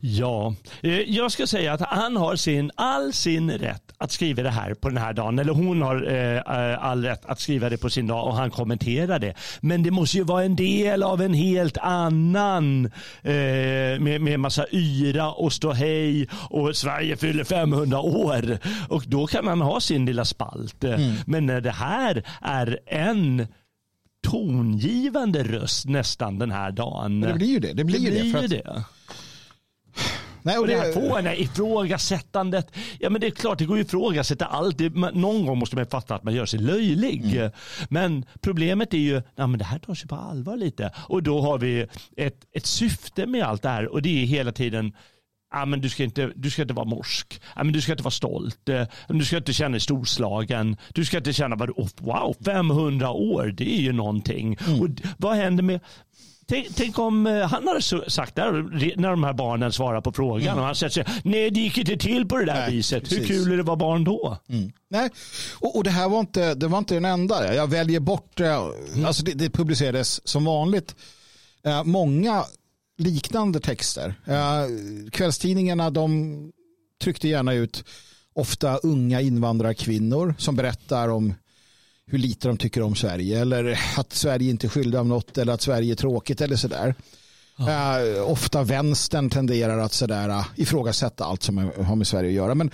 Ja, eh, jag ska säga att han har sin, all sin rätt att skriva det här på den här dagen. Eller hon har eh, all rätt att skriva det på sin dag och han kommenterar det. Men det måste ju vara en del av en helt annan eh, med, med massa yra och ståhej och Sverige fyller 500 år. Och då kan man ha sin lilla spalt. Men när det här är en tongivande röst nästan den här dagen. Det blir ju det. Det blir det. blir ju att- det. Nej, Och det här fåniga ifrågasättandet. Ja men det är klart det går att ifrågasätta allt. Det, man, någon gång måste man fatta att man gör sig löjlig. Men problemet är ju, ja men det här tar sig på allvar lite. Och då har vi ett, ett syfte med allt det här och det är hela tiden Ja, men du, ska inte, du ska inte vara morsk. Ja, men du ska inte vara stolt. Du ska inte känna dig storslagen. Du ska inte känna wow, 500 år, det är ju någonting. Och d- vad händer med Tänk, tänk om eh, han hade sagt det när de här barnen svarar på frågan och han säger nej det gick inte till på det där Nej, viset. Hur precis. kul är det att vara barn då? Nej, och, och det här var inte, det var inte den enda. Jag väljer bort, eh, alltså det, det publicerades som vanligt eh, många liknande texter. Eh, kvällstidningarna de tryckte gärna ut ofta unga invandrarkvinnor som berättar om hur lite de tycker om Sverige eller att Sverige inte är skyldig av något eller att Sverige är tråkigt eller sådär. Eh, ofta vänstern tenderar att sådär, eh, ifrågasätta allt som har med Sverige att göra. Men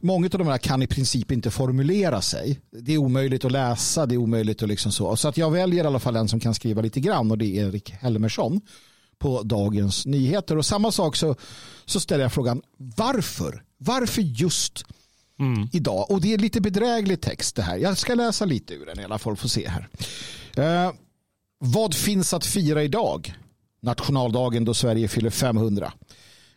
många av de här kan i princip inte formulera sig. Det är omöjligt att läsa, det är omöjligt att liksom så. Så att jag väljer i alla fall en som kan skriva lite grann och det är Erik Helmersson på Dagens Nyheter. Och samma sak så, så ställer jag frågan varför? Varför just idag? Och det är lite bedräglig text det här. Jag ska läsa lite ur den i alla fall, får se här. Eh, vad finns att fira idag? Nationaldagen då Sverige fyller 500.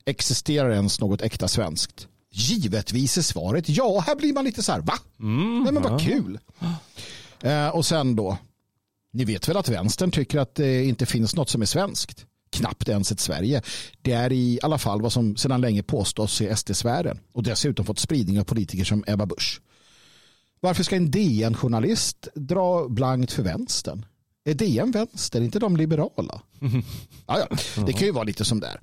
Existerar ens något äkta svenskt? Givetvis är svaret ja. Här blir man lite så här, va? Nej men vad kul. Eh, och sen då, ni vet väl att vänstern tycker att det inte finns något som är svenskt? Knappt ens ett Sverige. Det är i alla fall vad som sedan länge påstås i SD-sfären och dessutom fått spridning av politiker som Ebba Busch. Varför ska en DN-journalist dra blankt för vänstern? Är DN vänster, inte de liberala? Ja, ja. Det kan ju vara lite som det är.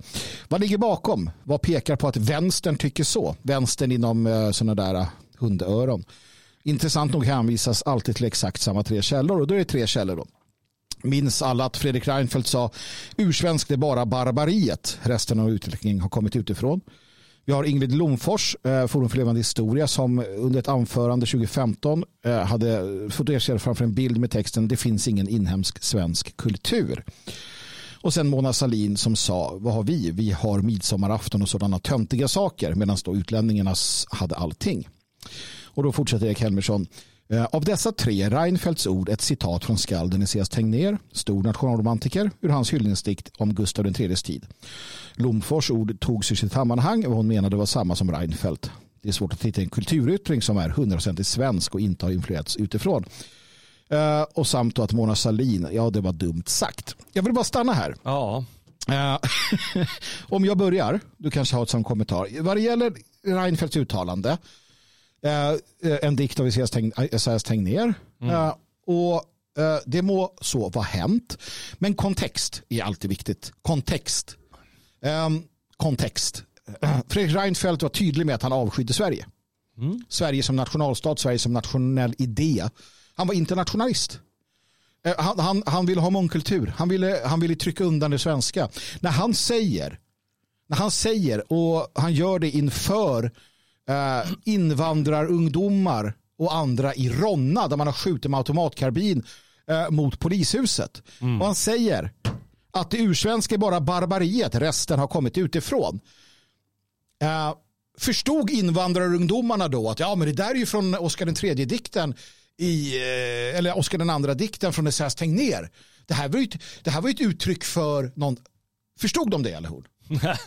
Vad ligger bakom? Vad pekar på att vänstern tycker så? Vänstern inom eh, sådana där eh, hundöron. Intressant nog hänvisas alltid till exakt samma tre källor och då är det tre källor då. Minns alla att Fredrik Reinfeldt sa ursvenskt är bara barbariet. Resten av utvecklingen har kommit utifrån. Vi har Ingrid Lomfors, eh, Forum för levande historia, som under ett anförande 2015 eh, hade fotograferat framför en bild med texten Det finns ingen inhemsk svensk kultur. Och sen Mona Salin som sa, vad har vi? Vi har midsommarafton och sådana töntiga saker medan då utlänningarna hade allting. Och då fortsätter Erik Helmersson. Eh, Av dessa tre är Reinfeldts ord ett citat från skalden Esaias Tegnér, stor nationalromantiker, ur hans hyllningsdikt om Gustav IIIs tid. Lomfors ord togs ur sitt sammanhang och hon menade var samma som Reinfeldt. Det är svårt att hitta en kulturyttring som är hundraprocentigt svensk och inte har influerats utifrån. Eh, Och samt att Mona Salin, ja det var dumt sagt. Jag vill bara stanna här. Ja. Eh, om jag börjar, du kanske har ett sån kommentar. Vad det gäller Reinfeldts uttalande, en dikt av Esaias Esaias Tegnér. Eh, och eh, det må så vara hänt. Men kontext är alltid viktigt. Kontext. Ehm, kontext. Fredrik Reinfeldt var tydlig med att han avskydde Sverige. Sverige som nationalstat, Sverige som nationell idé. Han var internationalist. Eh, Han, han, han ville ha mångkultur. Han ville, han ville trycka undan det svenska. När han säger, när han säger, och han gör det inför eh, invandrarungdomar och andra i Ronna där man har skjutit med automatkarbin eh, mot polishuset. Och han säger att det ursvenska är bara barbariet, resten har kommit utifrån. Eh, förstod invandrarungdomarna då att ja, men det där är ju från Oscar den tredje dikten i, eh, eller Oscar den andra dikten från Esaias Tegnér. Det här var ju ett, det här var ett uttryck för någon, förstod de det eller hur?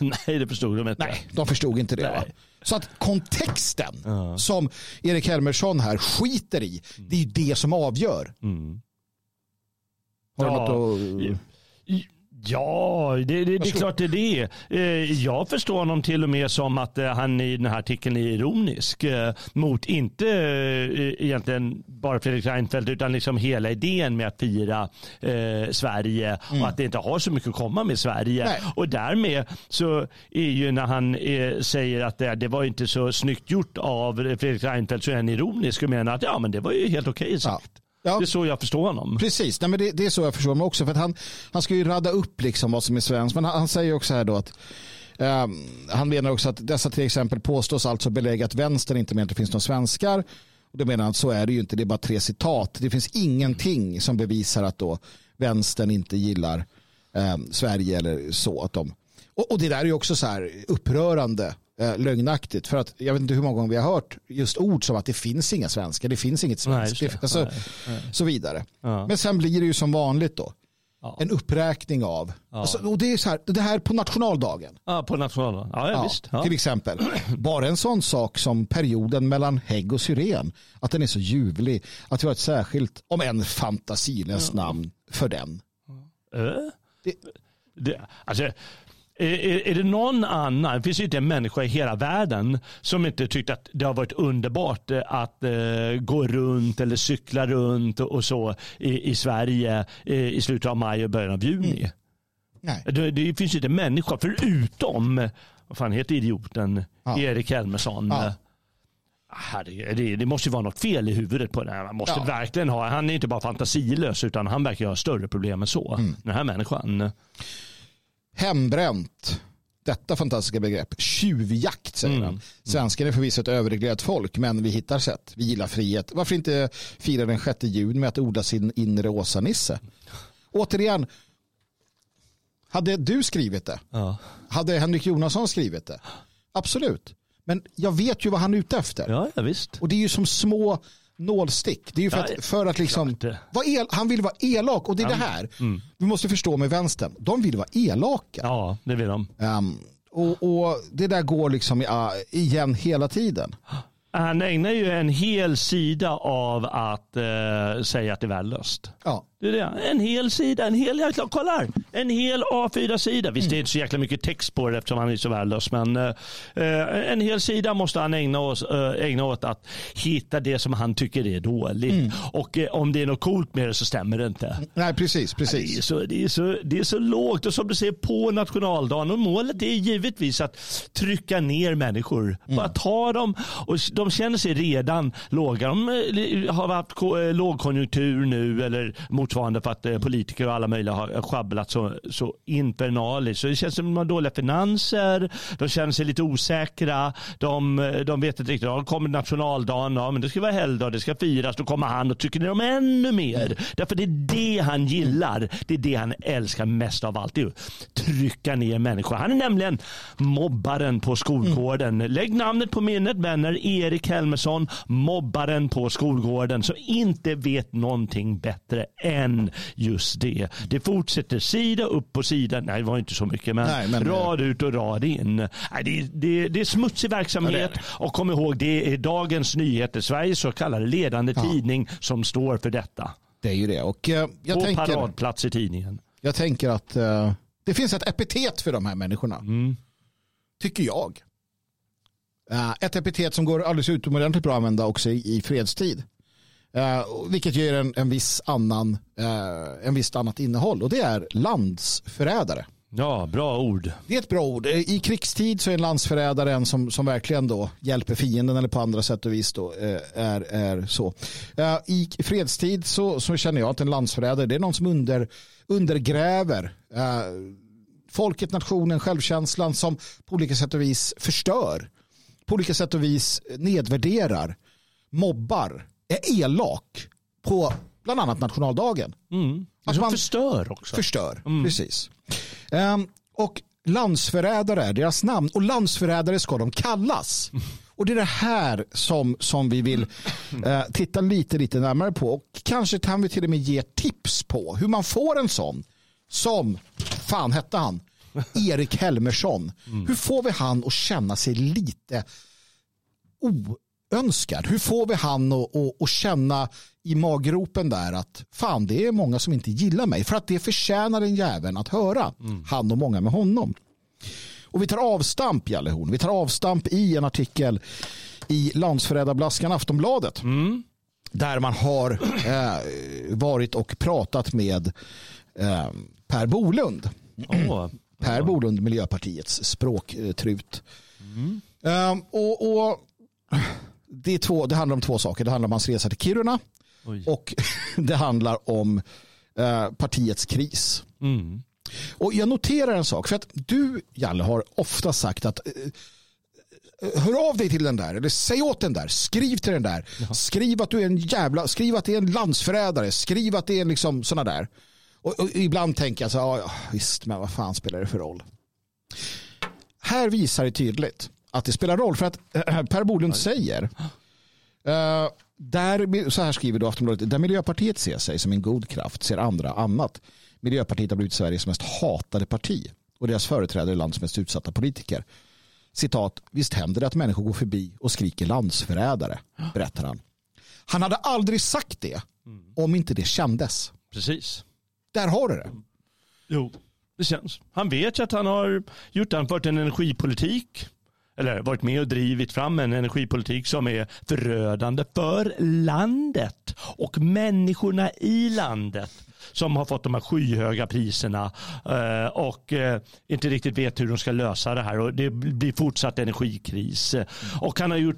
Nej, det förstod de inte. Nej, de förstod inte det. Så att kontexten som Erik Helmersson här skiter i, det är ju det som avgör. Har du Ja. något att... Ja, det, det, det är Varsågod. klart det är det. Eh, Jag förstår honom till och med som att eh, han i den här artikeln är ironisk eh, mot inte egentligen bara Fredrik Reinfeldt utan liksom hela idén med att fira Sverige och att det inte har så mycket att komma med Sverige. Mm. Nej. Och därmed så är ju när han säger att det, det var inte så snyggt gjort av Fredrik Reinfeldt så är han ironisk och menar att ja men det var ju helt okej sagt. Ja. Det är så jag förstår honom. Precis, Nej, men det, det är så jag förstår mig också. För han, han ska ju radda upp liksom vad som är svenskt. Men han, han säger också här då att ehm, han menar också att dessa till exempel påstås alltså belägga att vänstern inte menar att det finns några svenskar. Och då menar han att så är det ju inte. Det är bara tre citat. Det finns ingenting som bevisar att då vänstern inte gillar ehm, Sverige eller så. Att de, och, och det där är ju också så här upprörande eh, lögnaktigt. För att jag vet inte hur många gånger vi har hört just ord som att det finns inga svenskar. Det finns inget svenskt. alltså, Nej, Så vidare. Ja. Men sen blir det ju som vanligt då. Ja. En uppräkning av. Alltså, och det är så här, det här på nationaldagen. Ja, på nationaldagen. Ja, ja, Ja, visst. Ja. Till exempel. Bara en sån sak som perioden mellan hägg och syren. Att den är så ljuvlig. Att vi har ett särskilt, om en fantasilöst namn för den. Eh? Det- Det, alltså, är är det någon annan, det finns ju inte en människa i hela världen som inte tyckt att det har varit underbart eh, att eh, gå runt eller cykla runt och, så i, i Sverige eh, i slutet av maj och början av juni. Nej. Det, det finns ju inte en människa förutom, vad fan heter idioten, Ja. Erik Helmersson. Ja. Herregud, det, det måste ju vara något fel i huvudet på den här. Man måste Ja. verkligen ha, han är inte bara fantasilös utan han verkar ha större problem än så. Mm. Den här människan. Hembränt. Detta fantastiska begrepp. Tjuvjakt säger Mm. han. Svensken är förvisso ett överreglerat folk men vi hittar sätt. Vi gillar frihet. Varför inte fira den 6 juni med att odla sin inre Åsa-Nisse? Återigen, hade du skrivit det? Ja. Hade Henrik Jonasson skrivit det? Absolut. Men jag vet ju vad han är ute efter. Ja, ja visst. Och det är ju som små nålstick. Det är ju för Ja, att, för att liksom, el, han vill vara elak och det är det här. Vi måste förstå med vänstern. De vill vara elaka. Ja, det vill de. Ehm, och, och det där går liksom ja, igen hela tiden. Han ägnar ju en hel sida av att eh, säga att det är värdelöst. Ja. Det är det. En hel sida, en hel, jag kolla här, en hel A4-sida. Visst det är inte så jäkla mycket text på det eftersom han är så värdelös. Men eh, eh, en hel sida måste han ägna, oss, eh, ägna åt att hitta det som han tycker är dåligt. Och eh, om det är något coolt med det så stämmer det inte. Nej, precis. Det är, precis. så, det, är så, det är så lågt och som du säger på nationaldagen och målet är givetvis att trycka ner människor. Bara ta dem och de känner sig redan låga. De eh, har haft ko- lågkonjunktur nu eller motsvarande för att eh, politiker och alla möjliga har sjabblat så, så infernaliskt. Så det känns som att de har dåliga finanser, de känner sig lite osäkra, de, eh, de vet inte riktigt, ja, kommer nationaldagen, ja men det ska vara helgdag, det ska firas, då kommer han och trycker ner dem ännu mer. Därför det är det han gillar, det är det han älskar mest av allt, det är att trycka ner människor. Han är nämligen mobbaren på skolgården. Lägg namnet på minnet vänner, Erik Helmersson, mobbaren på skolgården som inte vet någonting bättre än just det. Det fortsätter sida upp på sida, nej det var inte så mycket men, Nej, men- rad ut och rad in. Nej, det, är- det, det är smutsig verksamhet Ja, det och kom ihåg det är Dagens Nyheter, Sveriges så kallade ledande tidning som står för detta. Det är ju det. Och eh, jag, På tänker, paradplats i tidningen. jag tänker att eh, det finns ett epitet för de här människorna. Mm. Tycker jag. Eh, ett epitet som går alldeles utomordentligt bra att använda också i, i fredstid. Eh, vilket ger en, en, viss annan, eh, en visst annat innehåll. Och det är landsförrädare. Ja, bra ord. Det är ett bra ord. Eh, I krigstid så är en landsförrädare en som, som verkligen då hjälper fienden eller på andra sätt och vis då, eh, är, är så. Eh, I fredstid så, så känner jag att en landsförrädare det är någon som under, undergräver folket, nationen, självkänslan som på olika sätt och vis förstör. På olika sätt och vis nedvärderar, mobbar, är elak på bland annat nationaldagen. Mm. Som man förstör också. förstör. Precis. Ehm, och landsförrädare är deras namn och landsförrädare ska de kallas. Och det är det här som, som vi vill eh, titta lite, lite närmare på. Och kanske kan vi till och med ge tips på hur man får en sån. Som, fan hette han? Erik Helmersson. Hur får vi han att känna sig lite oönskad? Hur får vi han att, att, att känna i maggropen där att fan det är många som inte gillar mig. För att det förtjänar den jäveln att höra. Han och många med honom. Och vi tar avstamp, Jalle Horn. Vi tar avstamp i en artikel i Landsförrädarblaskan Aftonbladet. Där man har eh, varit och pratat med eh, Per Bolund. Åh. Per Bolund, Miljöpartiets språktrut. Eh, och, och det, är två, det handlar om två saker. Det handlar om hans resa till Kiruna Oj. och det handlar om eh, partiets kris. Mm. Och jag noterar en sak, för att du, Jalle, har ofta sagt att eh, hör av dig till den där, eller säg åt den där, skriv till den där, skriv att du är en jävla, skriv att det är en landsförrädare, skriv att det är liksom sådana där. Och, och ibland tänker jag så ja, visst, men vad fan spelar det för roll? Här visar det tydligt att det spelar roll, för att eh, Per Bolund säger eh, där, så här skriver då Aftonbladet, där Miljöpartiet ser sig som en god kraft ser andra annat. Miljöpartiet har blivit Sveriges mest hatade parti och deras företrädare är landets mest utsatta politiker. Citat, visst händer det att människor går förbi och skriker landsförrädare, berättar han. Han hade aldrig sagt det om inte det kändes. Precis. Där har du det. Jo, det känns. Han vet ju att han har gjort han fört en energipolitik eller varit med och drivit fram en energipolitik som är förödande för landet och människorna i landet som har fått de här skyhöga priserna eh, och eh, inte riktigt vet hur de ska lösa det här och det blir fortsatt energikris. Och han har gjort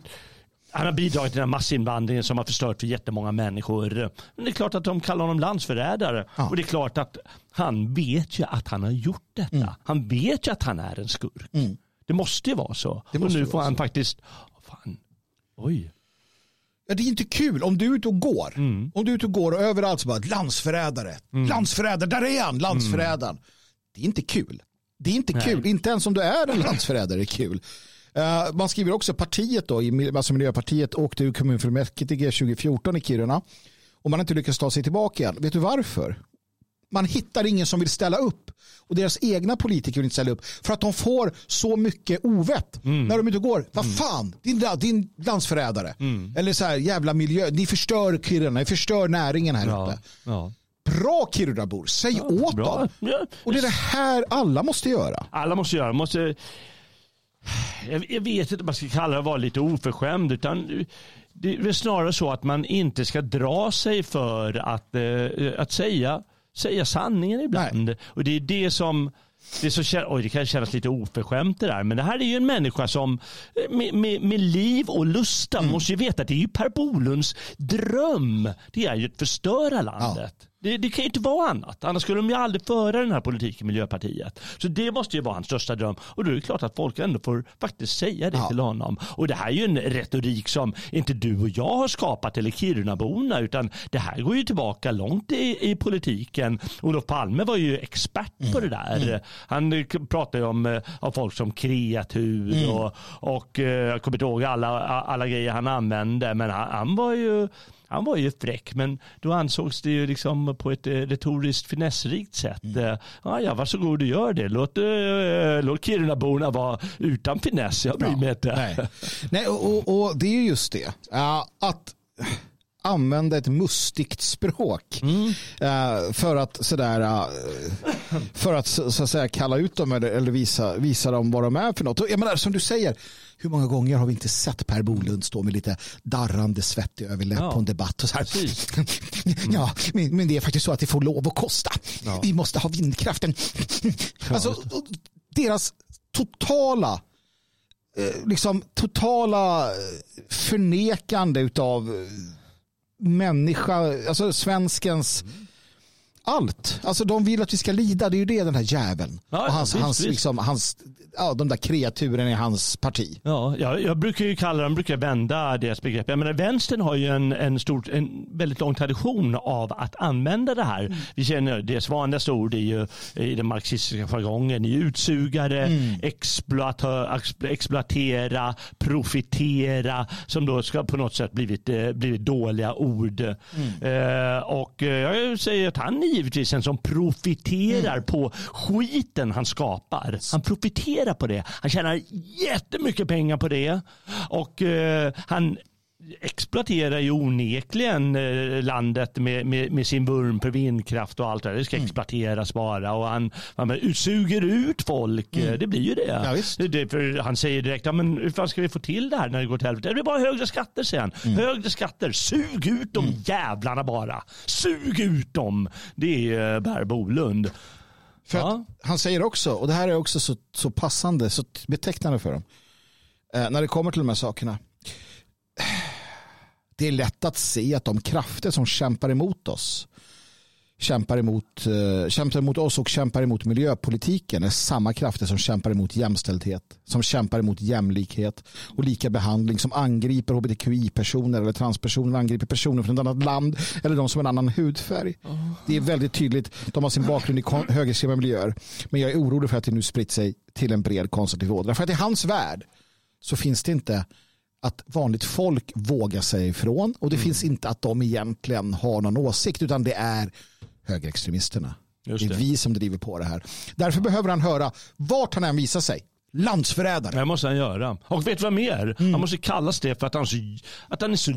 han har bidragit till den här massinvandringen som har förstört för jättemånga människor. Men det är klart att de kallar honom landsförrädare. Ja. Och det är klart att han vet ju att han har gjort detta. Mm. Han vet ju att han är en skurk. Det måste ju vara så. Det och nu får han så. faktiskt... Fan. Oj. Ja, det är inte kul om du är ute och går. Om du är ute och går och överallt så bara landsförrädare. Landsförrädare, där är han, landsförrädaren. Det är inte kul. Det är inte Nej. kul, inte ens om du är en landsförrädare är kul. Eh, man skriver också partiet då, i- alltså Miljöpartiet åkte ur kommunfullmäktige 2014 i Kiruna och man har inte lyckats ta sig tillbaka igen. Vet du varför? Man hittar ingen som vill ställa upp och deras egna politiker vill inte ställa upp för att de får så mycket ovett när de inte går. Vad fan, din, din landsförrädare. Eller så här jävla miljö, ni förstör Kiruna, ni förstör näringen här Ja. uppe. ja. Bra Kirunabor, säg åt Bra. dem. Ja. Och det är det här alla måste göra. Alla måste göra. Måste, jag, vet inte om man ska kalla det att vara lite oförskämd. Utan det är snarare så att man inte ska dra sig för att, eh, att säga, säga sanningen ibland. Och det är det som det, så, oj, det kan kännas lite oförskämt det där. Men det här är ju en människa som eh, med, med, med liv och lusta måste ju veta att det är ju Per Bolunds dröm. Det är ju att förstöra landet. Det, det kan ju inte vara annat. Annars skulle de ju aldrig föra den här politiken, Miljöpartiet. Så det måste ju vara hans största dröm. Och då är det klart att folk ändå får faktiskt säga det Ja. till honom. Och det här är ju en retorik som inte du och jag har skapat eller Kirunaborna utan det här går ju tillbaka långt i, i politiken. Olof Palme var ju expert på det där. Han eh, pratar ju om, eh, om folk som kreatur och, och eh, jag kommer inte ihåg alla, alla grejer han använde men han, han var ju han var ju fräck, men då ansågs det ju liksom på ett eh, retoriskt finessrikt sätt. Mm. Ja, ja, varsågod och gör det. Låt, uh, låt Kirunaborna vara utan finess. Jag bryr mig inte. Nej, Nej och, och, och det är just det. Att använda ett mustigt språk eh, för att sådär eh, för att så, att säga kalla ut dem eller, visa, visa dem vad de är för något. Jag menar, som du säger, hur många gånger har vi inte sett Per Bolund stå med lite darrande svett i överläpp Ja, på en debatt och så här. ja, men, men det är faktiskt så att det får lov att kosta. Ja. Vi måste ha vindkraften. alltså, deras totala eh, liksom totala eh, förnekande utav eh, människa, alltså svenskens allt. Alltså de vill att vi ska lida, det är ju det den här jäveln. Ja, och hans, visst, hans, visst. Liksom, hans, ja, de där kreaturen i hans parti. Ja, jag, jag brukar ju kalla dem, brukar vända deras begrepp. Jag menar, vänstern har ju en, en, stor, en väldigt lång tradition av att använda det här. Mm. Vi känner deras vanligaste ord är ju i den marxistiska jargongen är utsugare, Mm. exploatör, ex- exploatera, profitera som då ska på något sätt blivit, eh, blivit dåliga ord. Mm. Eh, och eh, jag säger att han är givetvis en som profiterar Mm. på skiten han skapar. Han profiterar på det. Han tjänar jättemycket pengar på det. Och eh, han exploaterar ju onekligen eh, landet med, med, med sin vurm för vindkraft och allt det där. Det ska exploateras bara och han, han suger ut folk. Eh, Det blir ju det. Ja, det, det för han säger direkt, ja, men hur fan ska vi få till det här när det går till helvete? Det blir bara högre skatter säger han. Högre skatter, sug ut de jävlarna bara. Sug ut dem. Det är eh, Per Bolund. För Ja. han säger också, och det här är också så, så passande, så betecknande för dem. Eh, när det kommer till de här sakerna. Det är lätt att se att de krafter som kämpar emot oss kämpar emot, eh, kämpar emot oss och kämpar emot miljöpolitiken är samma krafter som kämpar emot jämställdhet, som kämpar emot jämlikhet och lika behandling, som angriper hbtqi-personer eller transpersoner, angriper personer från ett annat land eller de som har en annan hudfärg. Det är väldigt tydligt. De har sin bakgrund i högerextrema miljöer. Men jag är orolig för att det nu spritt sig till en bred konservativ ådra. För att i hans värld så finns det inte att vanligt folk vågar sig ifrån och det finns inte att de egentligen har någon åsikt utan det är högerextremisterna. Just det är det. vi som driver på det här. Därför behöver han höra vart han än visar sig. Landsförrädare. Det måste han göra. Och vet du vad mer? Han måste kallas det för att han, är så, att han är så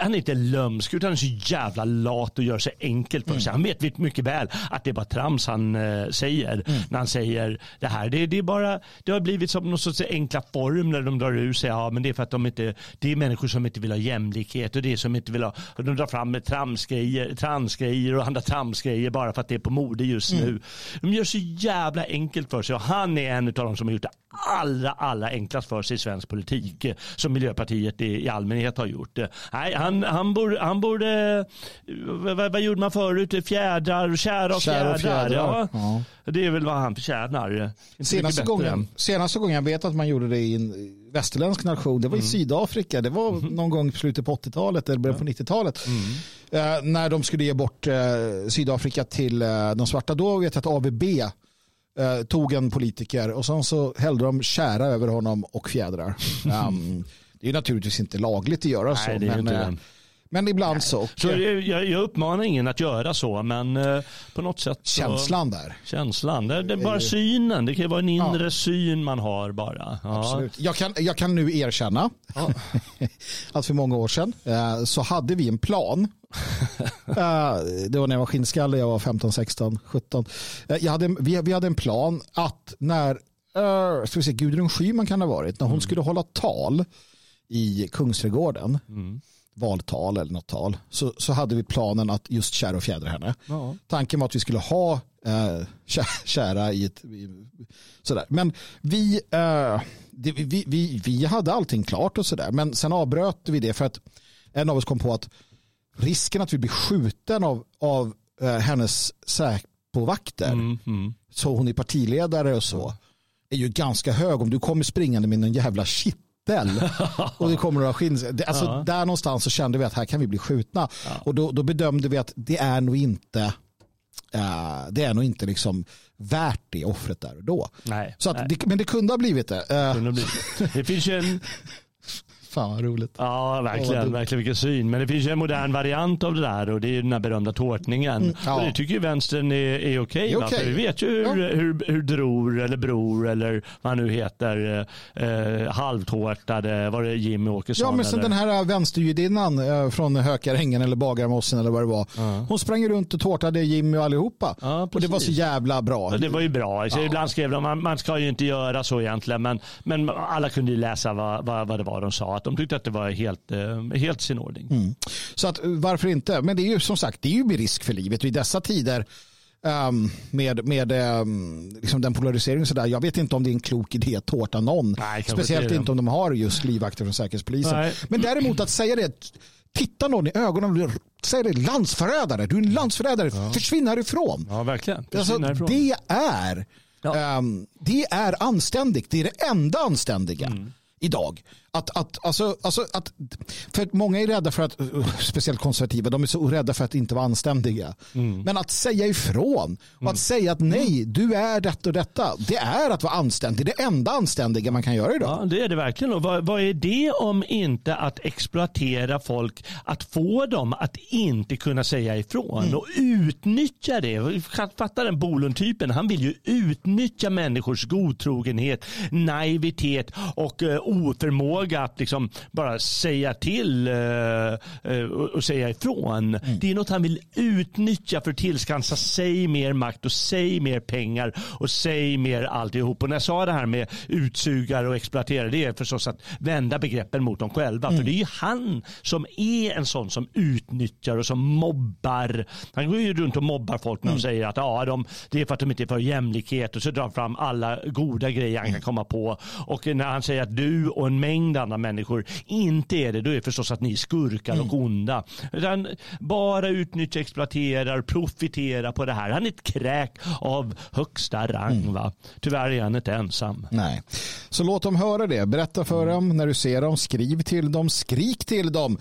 han är inte lömsk utan han är så jävla lat och gör sig enkelt för sig. Han vet mycket väl att det är bara trams han eh, säger när han säger det här. Det, det, är bara, det har blivit som någon sorts enkla form när de drar ur sig. Ja, men det är för att de inte, det är människor som inte vill ha jämlikhet och det är som inte vill ha, och de drar fram med tramsgrejer, transgrejer och andra tramsgrejer bara för att det är på mode just nu. De gör så jävla enkelt för sig och han är en av de som har gjort det allra, allra enklast för sig i svensk politik som Miljöpartiet i, i allmänhet har gjort. Eh, Nej, han, han borde, han borde vad, vad, gjorde man förut? Fjädrar, kära och fjädrar. fjädrar, Ja. Det är väl vad han förtjänar. Inte Senaste gången, senaste gången jag vet att man gjorde det i en västerländsk nation, det var i Sydafrika. Det var någon gång i slutet på 80-talet eller början på 90-talet. Eh, när de skulle ge bort eh, Sydafrika till eh, de svarta. Då vet jag att AVB eh, tog en politiker och sen så hällde de kära över honom och fjädrar. Um, det är naturligtvis inte lagligt att göra så. Nej, ju men, inte eh, men ibland så. Och, Så eh, jag, jag uppmanar ingen att göra så, men eh, på något sätt. Så, känslan där. Känslan. Det, det är bara synen. Det kan ju vara en inre Ja. syn man har bara. Ja. Absolut. Jag, kan, jag kan nu erkänna att för många år sedan eh, så hade vi en plan. Det var när jag var skinnskalle, jag var 15, 16, 17. Eh, jag hade, vi, vi hade en plan att när uh, ska vi se, Gudrun Schyman kan ha varit, när hon skulle hålla tal i Kungsträdgården, valtal eller något tal, så, så hade vi planen att just kära och fjädra henne. Ja. Tanken var att vi skulle ha eh, kä- kära i ett... I, sådär. Men vi, eh, det, vi, vi, vi hade allting klart och sådär. Men sen avbröt vi det för att en av oss kom på att risken att vi blir skjuten av, av eh, hennes Säpo-vakter, Mm, mm. så hon är partiledare och så, är ju ganska hög om du kommer springande med en jävla kittel och det kommer ha skinn. Det- Alltså, Ja. Där någonstans så kände vi att här kan vi bli skjutna. Och då, då bedömde vi att det är nog inte eh, det är nog inte liksom värt det offret där och då. Nej. Så att det, men det kunde ha blivit det. Eh, Kunde bli. Det finns ju en, fan vad roligt. ja verkligen, dumt. verkligen vilken syn. Men det finns ju en modern variant av det där och det är ju den här berömda tårtningen. ja. Och det tycker ju vänstern är, är okej. Va? okej. För vi vet ju hur, Ja. hur, hur Dror eller Bror eller vad han nu heter, eh, halvtårtade, var det Jimmy Åkesson? Ja men sen eller? den här vänsterjudinnan eh, från Hökarängen eller Bagarmossen eller vad det var. Hon sprang runt och tårtade Jimmy och allihopa. Ja, och det var så jävla bra. Ja, det var ju bra. Ibland skrev de man, man ska ju inte göra så egentligen. Men, men alla kunde ju läsa vad, vad, vad det var de sa. Att de tyckte att det var helt, eh, helt sin ordning. Mm. Så att, eh, varför inte? Men det är ju som sagt, det är ju med risk för livet. I dessa tider ehm, med, med ehm, liksom den polariseringen så där, jag vet inte om det är en klok idé att tårta någon. Nej, Speciellt inte om de har just livvakter från Säkerhetspolisen. Nej. Men däremot att säga det titta någon i ögonen och säger det landsförrädare, du är en landsförrädare, ja. försvinn härifrån. Ja, verkligen. Alltså, det är ja. um, det är anständigt, det är det enda anständiga. Mm idag. Att, att, alltså, alltså, att, för många är rädda för att, speciellt konservativa, de är så rädda för att inte vara anständiga. Mm. Men att säga ifrån och mm. att säga att nej, du är detta och detta, det är att vara anständig. Det är det enda anständiga man kan göra idag. Ja, det är det verkligen. Och vad, vad är det om inte att exploatera folk, att få dem att inte kunna säga ifrån mm. och utnyttja det. Fatta den Bolund-typen, han vill ju utnyttja människors godtrogenhet, naivitet och uh, oförmåga att liksom bara säga till uh, uh, och säga ifrån. Mm. Det är något han vill utnyttja för att tillskansa sig mer makt och sig mer pengar och sig mer alltihop. Och när jag sa det här med utsugare och exploaterare, det är förstås att vända begreppen mot dem själva. Mm. För det är ju han som är en sån som utnyttjar och som mobbar. Han går ju runt och mobbar folk när de mm. säger att ja, de, det är för att de inte är för jämlikhet och så drar han fram alla goda grejer han kan mm. komma på. Och när han säger att du och en mängd andra människor inte är det, då är det förstås att ni är skurkar mm. och onda. Utan bara utnyttja, exploaterar, profiterar på det här. Han är ett kräk av högsta rang. Mm. Va? Tyvärr är han inte ensam. Nej. Så låt dem höra det. Berätta för mm. dem när du ser dem. Skriv till dem. Skrik till dem.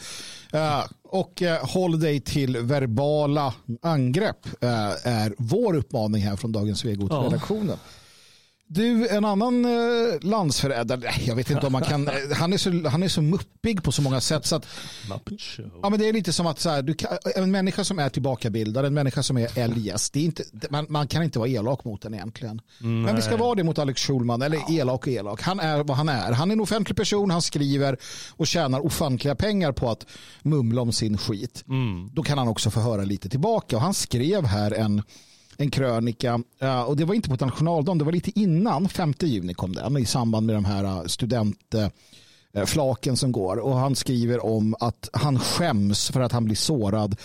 Uh, och uh, håll dig till verbala angrepp uh, är vår uppmaning här från Dagens Svegot-redaktionen. Oh. Du, en annan eh, landsförrädare, jag vet inte om man kan, han är så, han är så muppig på så många sätt. Så att, ja, men det är lite som att så här, du kan, en människa som är tillbakabildad, en människa som är eljest, det är inte, man, man kan inte vara elak mot den egentligen. Mm, men vi ska vara det mot Alex Schulman, eller ja. elak och elak. Han är vad han är. Han är en offentlig person, han skriver och tjänar ofantliga pengar på att mumla om sin skit. Mm. Då kan han också få höra lite tillbaka. Och han skrev här en en krönika. Eh, och det var inte på nationaldagen, det var lite innan, 5 juni kom den i samband med de här eh, studentflaken eh, som går. Och han skriver om att han skäms för att han blir sårad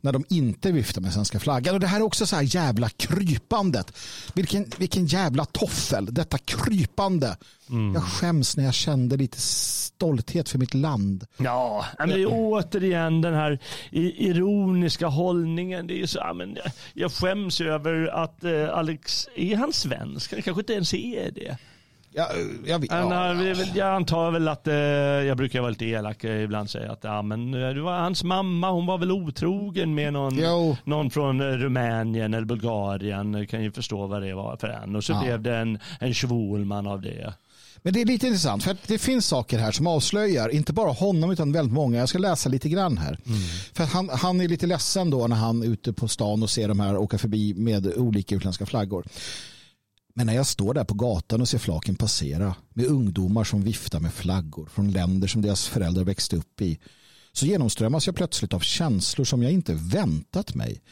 när de inte viftar med svenska flaggan. Och det här är också så här jävla krypandet. Vilken, vilken jävla toffel, detta krypande. Mm. Jag skäms när jag kände lite stolthet för mitt land. Ja, men det är återigen den här ironiska hållningen. Det är så, men jag skäms över att eh, Alex, är han svensk? Han kanske inte ens är det. Ja, jag, vet, ja. jag antar väl att, eh, jag brukar vara lite elak ibland säga att ja, men, eh, det var hans mamma, hon var väl otrogen med någon, någon från Rumänien eller Bulgarien. Kan ju förstå vad det var för en. Och så ja. blev det en, en Schwulman av det. Men det är lite intressant för det finns saker här som avslöjar inte bara honom utan väldigt många. Jag ska läsa lite grann här. Mm. För han, han är lite ledsen då när han är ute på stan och ser de här åka förbi med olika utländska flaggor. Men när jag står där på gatan och ser flaken passera med ungdomar som viftar med flaggor från länder som deras föräldrar växte upp i så genomströmmas jag plötsligt av känslor som jag inte väntat mig.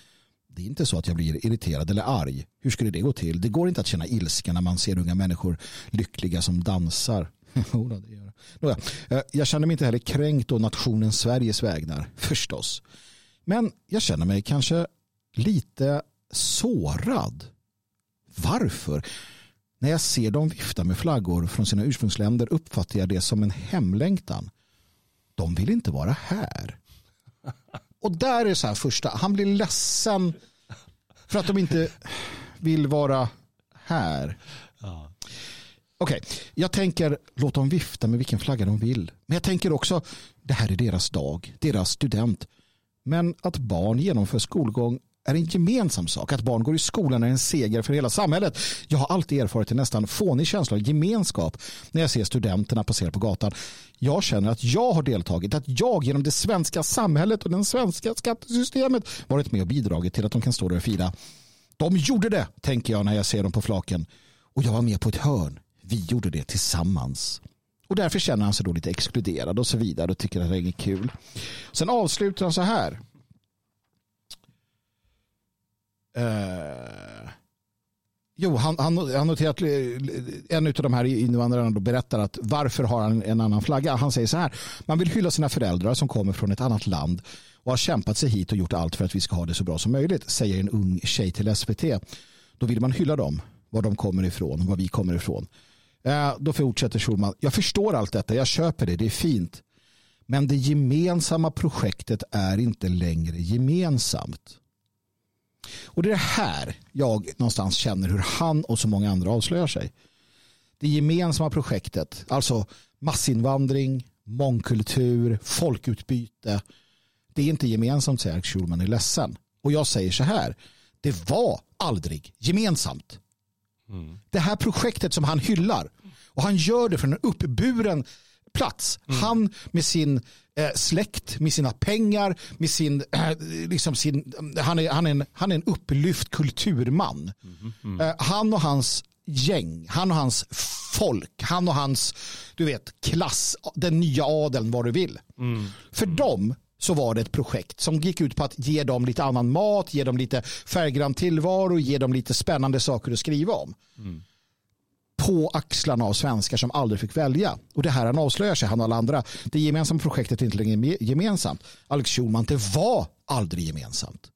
Det är inte så att jag blir irriterad eller arg. Hur skulle det gå till? Det går inte att känna ilska när man ser unga människor lyckliga som dansar. Eh, jag känner mig inte heller kränkt å nationen Sveriges vägnar, förstås. Men jag känner mig kanske lite sårad varför? När jag ser dem vifta med flaggor från sina ursprungsländer uppfattar jag det som en hemlängtan. De vill inte vara här. Och där är så här första, han blir ledsen för att de inte vill vara här. Ja. Okej, okay. jag tänker låt dem vifta med vilken flagga de vill. Men jag tänker också, det här är deras dag, deras student. Men att barn genomför skolgång är en gemensam sak. Att barn går i skolan är en seger för hela samhället. Jag har alltid erfarit en nästan fånig känsla av gemenskap när jag ser studenterna passera på gatan. Jag känner att jag har deltagit, att jag genom det svenska samhället och det svenska skattesystemet varit med och bidragit till att de kan stå där och fira. De gjorde det, tänker jag när jag ser dem på flaken. Och jag var med på ett hörn. Vi gjorde det tillsammans. Och därför känner han sig då lite exkluderad och så vidare och tycker att det är inget kul. Sen avslutar han så här. Eh, jo, han, han, han noterat eh, en av de här invandrarna då berättar att varför har han en annan flagga? Han säger så här, man vill hylla sina föräldrar som kommer från ett annat land och har kämpat sig hit och gjort allt för att vi ska ha det så bra som möjligt, säger en ung tjej till SVT. Då vill man hylla dem, var de kommer ifrån, var vi kommer ifrån. Eh, då fortsätter Schulman, jag förstår allt detta, jag köper det, det är fint. Men det gemensamma projektet är inte längre gemensamt. Och det är det här jag någonstans känner hur han och så många andra avslöjar sig. Det gemensamma projektet, alltså massinvandring, mångkultur, folkutbyte. Det är inte gemensamt säger Eric Schulman är ledsen. Och jag säger så här, det var aldrig gemensamt. Mm. Det här projektet som han hyllar och han gör det från en uppburen plats. Mm. Han med sin släkt, med sina pengar, med sin, eh, liksom sin han, är, han, är en, han är en upplyft kulturman. Mm. Mm. Eh, han och hans gäng, han och hans folk, han och hans du vet, klass, den nya adeln, vad du vill. Mm. För dem så var det ett projekt som gick ut på att ge dem lite annan mat, ge dem lite färggrann tillvaro, ge dem lite spännande saker att skriva om. Mm. På axlarna av svenskar som aldrig fick välja. Och det här han avslöjar sig, han och alla andra. Det gemensamma projektet är inte längre gemensamt. Alex Schulman, det var aldrig gemensamt.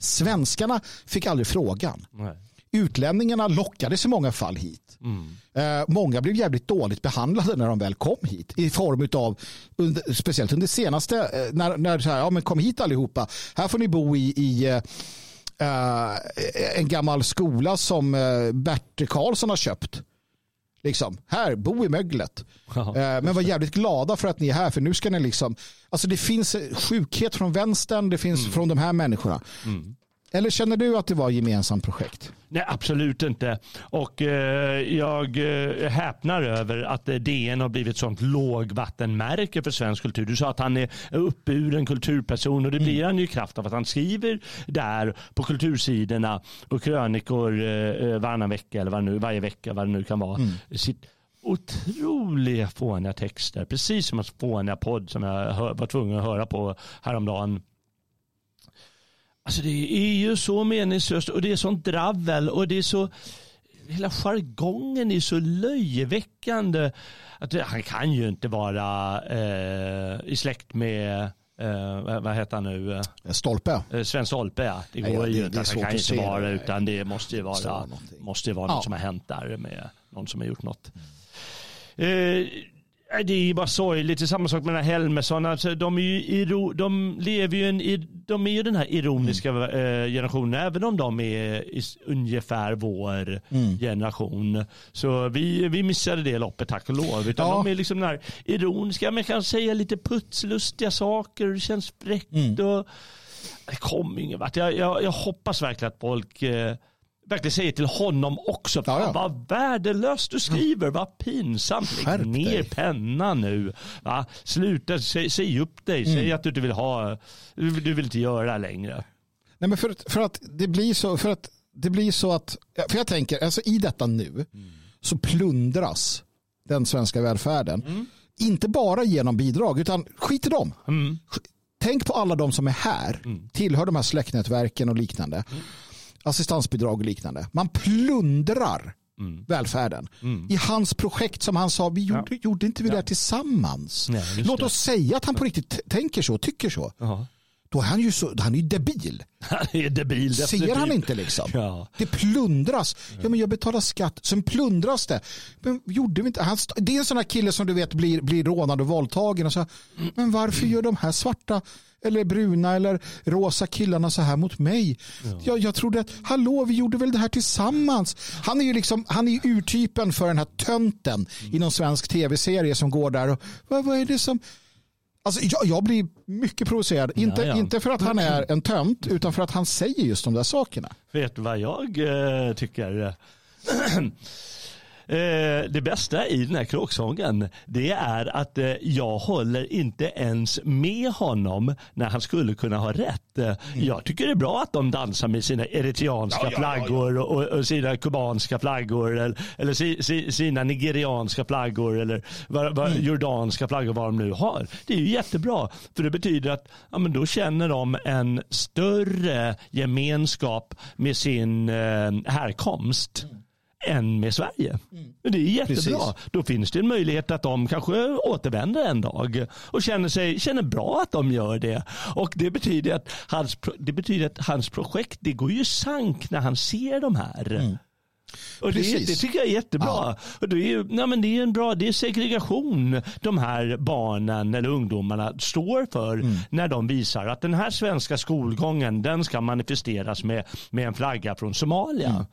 Svenskarna fick aldrig frågan. Nej. Utlänningarna lockades i många fall hit. Mm. Eh, många blev jävligt dåligt behandlade när de väl kom hit. I form av, under, speciellt under senaste, eh, när, när så här, ja men kom hit allihopa. Här får ni bo i, i eh, en gammal skola som eh, Bert Karlsson har köpt. Liksom, här, bo i möglet. Ja, eh, men var jävligt glada för att ni är här för nu ska ni liksom, alltså det finns sjukhet från vänstern, det finns mm. från de här människorna. Mm. Eller känner du att det var ett gemensamt projekt? Nej, absolut inte. Och eh, jag eh, häpnar över att eh, DN har blivit sånt lågvattenmärke för svensk kultur. Du sa att han är uppburen kulturperson och det blir mm. han ju i kraft av att han skriver där på kultursidorna och krönikor eh, eh varannan vecka eller vad nu, varje vecka vad det nu kan vara. Mm. Sitt, otroliga fåniga texter. Precis som en fåniga podd som jag var tvungen att höra på häromdagen Alltså det är ju så meningslöst och det är sånt dravel och det är så hela jargongen är så löjeväckande. Att han kan ju inte vara eh, i släkt med eh, vad heter han nu? Stolpe. Eh, Sven Stolpe ja. Det går ja, ju inte. Han kan inte vara det, utan det måste ju vara, måste ju vara ja. något som har hänt där med någon som har gjort något. Mm. Eh, det är bara sorgligt. Det är samma sak med den här Helmersson. Alltså, de, är ju, de lever ju en, de är ju den här ironiska mm. Eh, generationen, även om de är ungefär vår mm. generation. Så vi, vi missade det loppet, tack och lov. Utan ja. de är liksom den här ironiska, men kan säga lite putslustiga saker det känns fräckt. Mm. Och, det kom ingen vart. Jag, jag, jag hoppas verkligen att folk eh, verkligen säger till honom också. Ja, ja. Vad värdelöst du skriver, vad pinsamt. Lägg ner pennan nu. Va? Sluta, säg, säg upp dig, mm. säg att du inte vill ha, du, vill inte göra längre. Nej, men för, för att det blir så, för att det blir så att, för jag tänker, alltså i detta nu mm. så plundras den svenska välfärden. Mm. Inte bara genom bidrag, utan skit i dem. Mm. Tänk på alla de som är här, mm. tillhör de här släktnätverken och liknande. Mm assistansbidrag och liknande. Man plundrar mm. välfärden. Mm. I hans projekt som han sa, vi gjorde, ja. gjorde inte vi ja. det tillsammans? Nej, Låt oss säga att han på riktigt tänker så, tycker så. Aha. Då är han ju så, han är ju debil. Han är debil. Ser han inte liksom? Ja. Det plundras. Ja, men jag betalar skatt. Sen plundras det. Men gjorde vi inte? Han, det är en sån här kille som du vet blir, blir rånad och våldtagen. Och så, men varför gör de här svarta eller bruna eller rosa killarna så här mot mig. Ja. Jag, jag trodde att, hallå vi gjorde väl det här tillsammans. Han är ju liksom, han är urtypen för den här tönten mm. i någon svensk tv-serie som går där och vad, vad är det som Alltså, jag, jag blir mycket provocerad. Inte, ja, ja. inte för att han är en tönt utan för att han säger just de där sakerna. Vet du vad jag äh, tycker? Eh, det bästa i den här kråksången det är att eh, jag håller inte ens med honom när han skulle kunna ha rätt. Eh, mm. Jag tycker det är bra att de dansar med sina eritreanska ja, ja, flaggor ja, och, och, sina kubanska flaggor eller, eller si, si, sina nigerianska flaggor eller vad, vad, mm. jordanska flaggor vad de nu har. Det är ju jättebra för det betyder att ja, men då känner de en större gemenskap med sin eh, härkomst. Mm än med Sverige. Mm. Det är jättebra. Precis. Då finns det en möjlighet att de kanske återvänder en dag och känner, sig, känner bra att de gör det. Och det betyder att hans, det betyder att hans projekt det går ju sank när han ser de här. Mm. Och det, det, tycker jag är jättebra. Ja. Och det, är, nej men det är en bra det är segregation de här barnen eller ungdomarna står för mm. när de visar att den här svenska skolgången den ska manifesteras med, med en flagga från Somalia. Mm.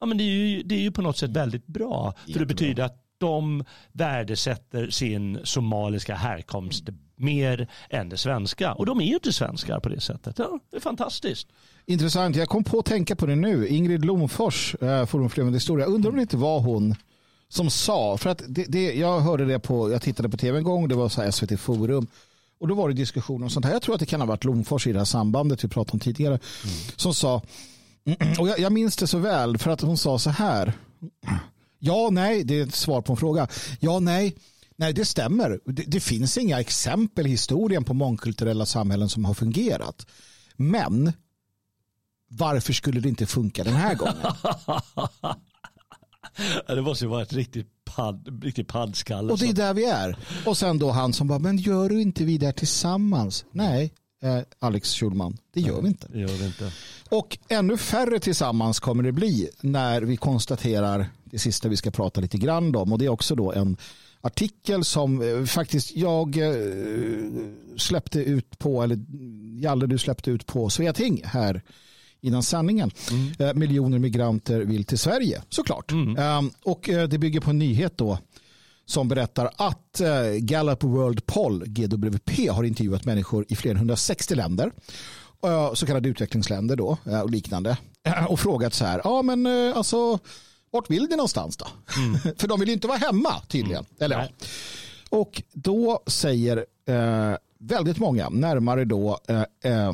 Ja, men det, är ju, det är ju på något sätt väldigt bra. Jättebra. För det betyder att de värdesätter sin somaliska härkomst mer än det svenska. Och de är ju inte svenskar på det sättet. Ja, det är fantastiskt. Intressant. Jag kom på att tänka på det nu. Ingrid Lomfors, äh, Forum för levande historia. Undrar om det inte var hon som sa, för att det, det, jag hörde det på, jag tittade på tv en gång, det var så SVT Forum. Och då var det diskussion om sånt här. Jag tror att det kan ha varit Lomfors i det här sambandet vi pratade om tidigare. Mm. Som sa, och jag, jag minns det så väl för att hon sa så här. Ja, nej, det är ett svar på en fråga. Ja, nej, nej, det stämmer. Det, det finns inga exempel i historien på mångkulturella samhällen som har fungerat. Men varför skulle det inte funka den här gången? det måste ju vara ett riktigt padd, riktigt paddskalle. Och det är där vi är. Och sen då han som bara, men gör du inte vi där tillsammans? Nej, eh, Alex Schulman, det gör vi inte. Det gör vi inte. Och ännu färre tillsammans kommer det bli när vi konstaterar det sista vi ska prata lite grann om. Och det är också då en artikel som eh, faktiskt jag eh, släppte ut på, eller Jalle du släppte ut på Sveating här innan sanningen. Mm. Eh, miljoner migranter vill till Sverige, såklart. Mm. Ehm, och det bygger på en nyhet då som berättar att Gallup World Poll, GWP, har intervjuat människor i fler än 160 länder så kallade utvecklingsländer då och liknande och frågat så här, ja men alltså vart vill ni någonstans då? Mm. För de vill ju inte vara hemma tydligen. Mm. Eller. Och då säger eh, väldigt många, närmare då eh,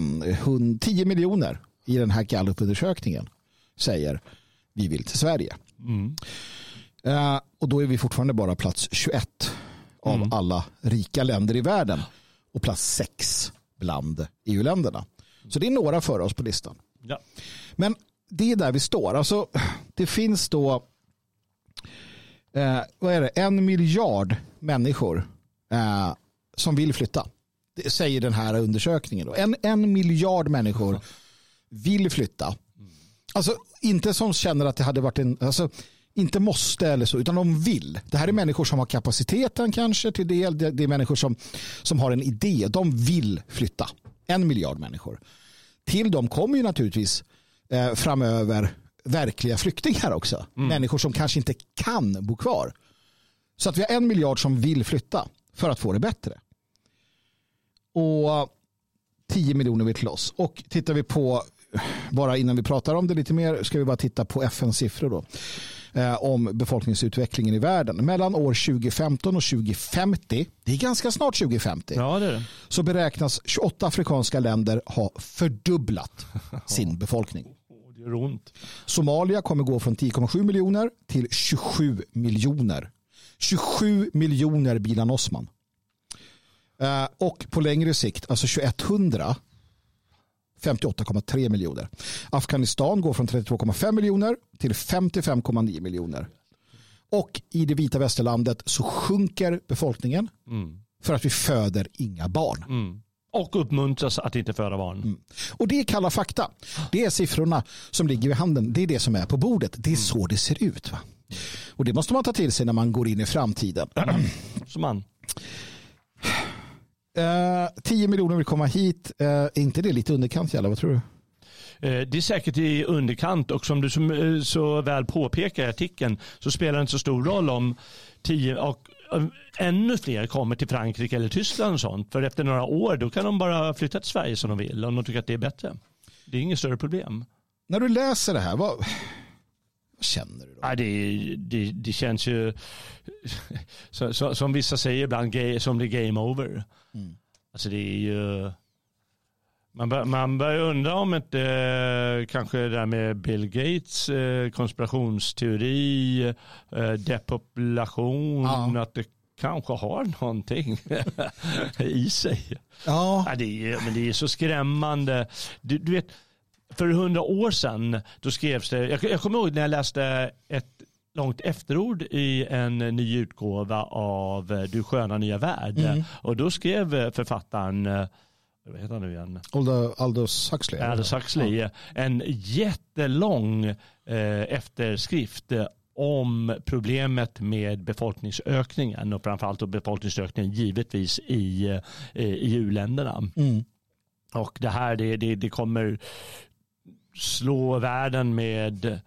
10 miljoner i den här Gallup-undersökningen säger vi vill till Sverige. Mm. Eh, och då är vi fortfarande bara plats 21 av mm. alla rika länder i världen och plats 6 bland EU-länderna. Så det är några före oss på listan. Ja. Men det är där vi står. Alltså, det finns då eh, vad är det? en miljard människor eh, som vill flytta. Det säger den här undersökningen. Då. En, en miljard människor vill flytta. Alltså inte som känner att det hade varit en, alltså, inte måste eller så, utan de vill. Det här är människor som har kapaciteten kanske till del. Det, det är människor som, som har en idé. De vill flytta. En miljard människor. Till dem kommer ju naturligtvis eh, framöver verkliga flyktingar också. Mm. Människor som kanske inte kan bo kvar. Så att vi har en miljard som vill flytta för att få det bättre. Och 10 miljoner vill till oss. Och tittar vi på, bara innan vi pratar om det lite mer, ska vi bara titta på FNs siffror då. Eh, om befolkningsutvecklingen i världen. Mellan år 2015 och 2050, det är ganska snart 2050, ja, det det. så beräknas 28 afrikanska länder ha fördubblat sin befolkning. Somalia kommer gå från 10,7 miljoner till 27 miljoner. 27 miljoner Bilan Osman. Uh, och på längre sikt, alltså 2100 58,3 miljoner. Afghanistan går från 32,5 miljoner till 55,9 miljoner. Och i det vita västerlandet så sjunker befolkningen mm. för att vi föder inga barn. Mm. Och uppmuntras att inte föda barn. Mm. Och det är kalla fakta. Det är siffrorna som ligger i handen. Det är det som är på bordet. Det är mm. så det ser ut. Va? Och det måste man ta till sig när man går in i framtiden. Som man. Uh, 10 miljoner vill komma hit. Är inte det lite underkant? Jävlar, vad tror du? Eh, det är säkert i underkant och som du så väl påpekar i artikeln så spelar det inte så stor roll om 10 och ännu fler kommer till Frankrike eller Tyskland och sånt. För efter några år då kan de bara flytta till Sverige som de vill om de tycker att det är bättre. Det är inget större problem. När du läser det här, vad, vad känner du då? Ja, det, det, det känns ju, som vissa säger ibland, som det är game over. Mm. Alltså det är ju, man, bör, man börjar undra om inte eh, kanske det där med Bill Gates eh, konspirationsteori, eh, depopulation, ja. att det kanske har någonting i sig. Ja. ja. det, är, men det är så skrämmande. Du, du vet, för hundra år sedan då skrevs det, jag, jag kommer ihåg när jag läste ett långt efterord i en ny utgåva av Du sköna nya värld. Mm. Och då skrev författaren vad heter han nu igen? Aldous Huxley. Aldous Huxley. Ja. En jättelång efterskrift om problemet med befolkningsökningen och framförallt då befolkningsökningen givetvis i, i u-länderna. Mm. Och det här det, det, det kommer slå världen med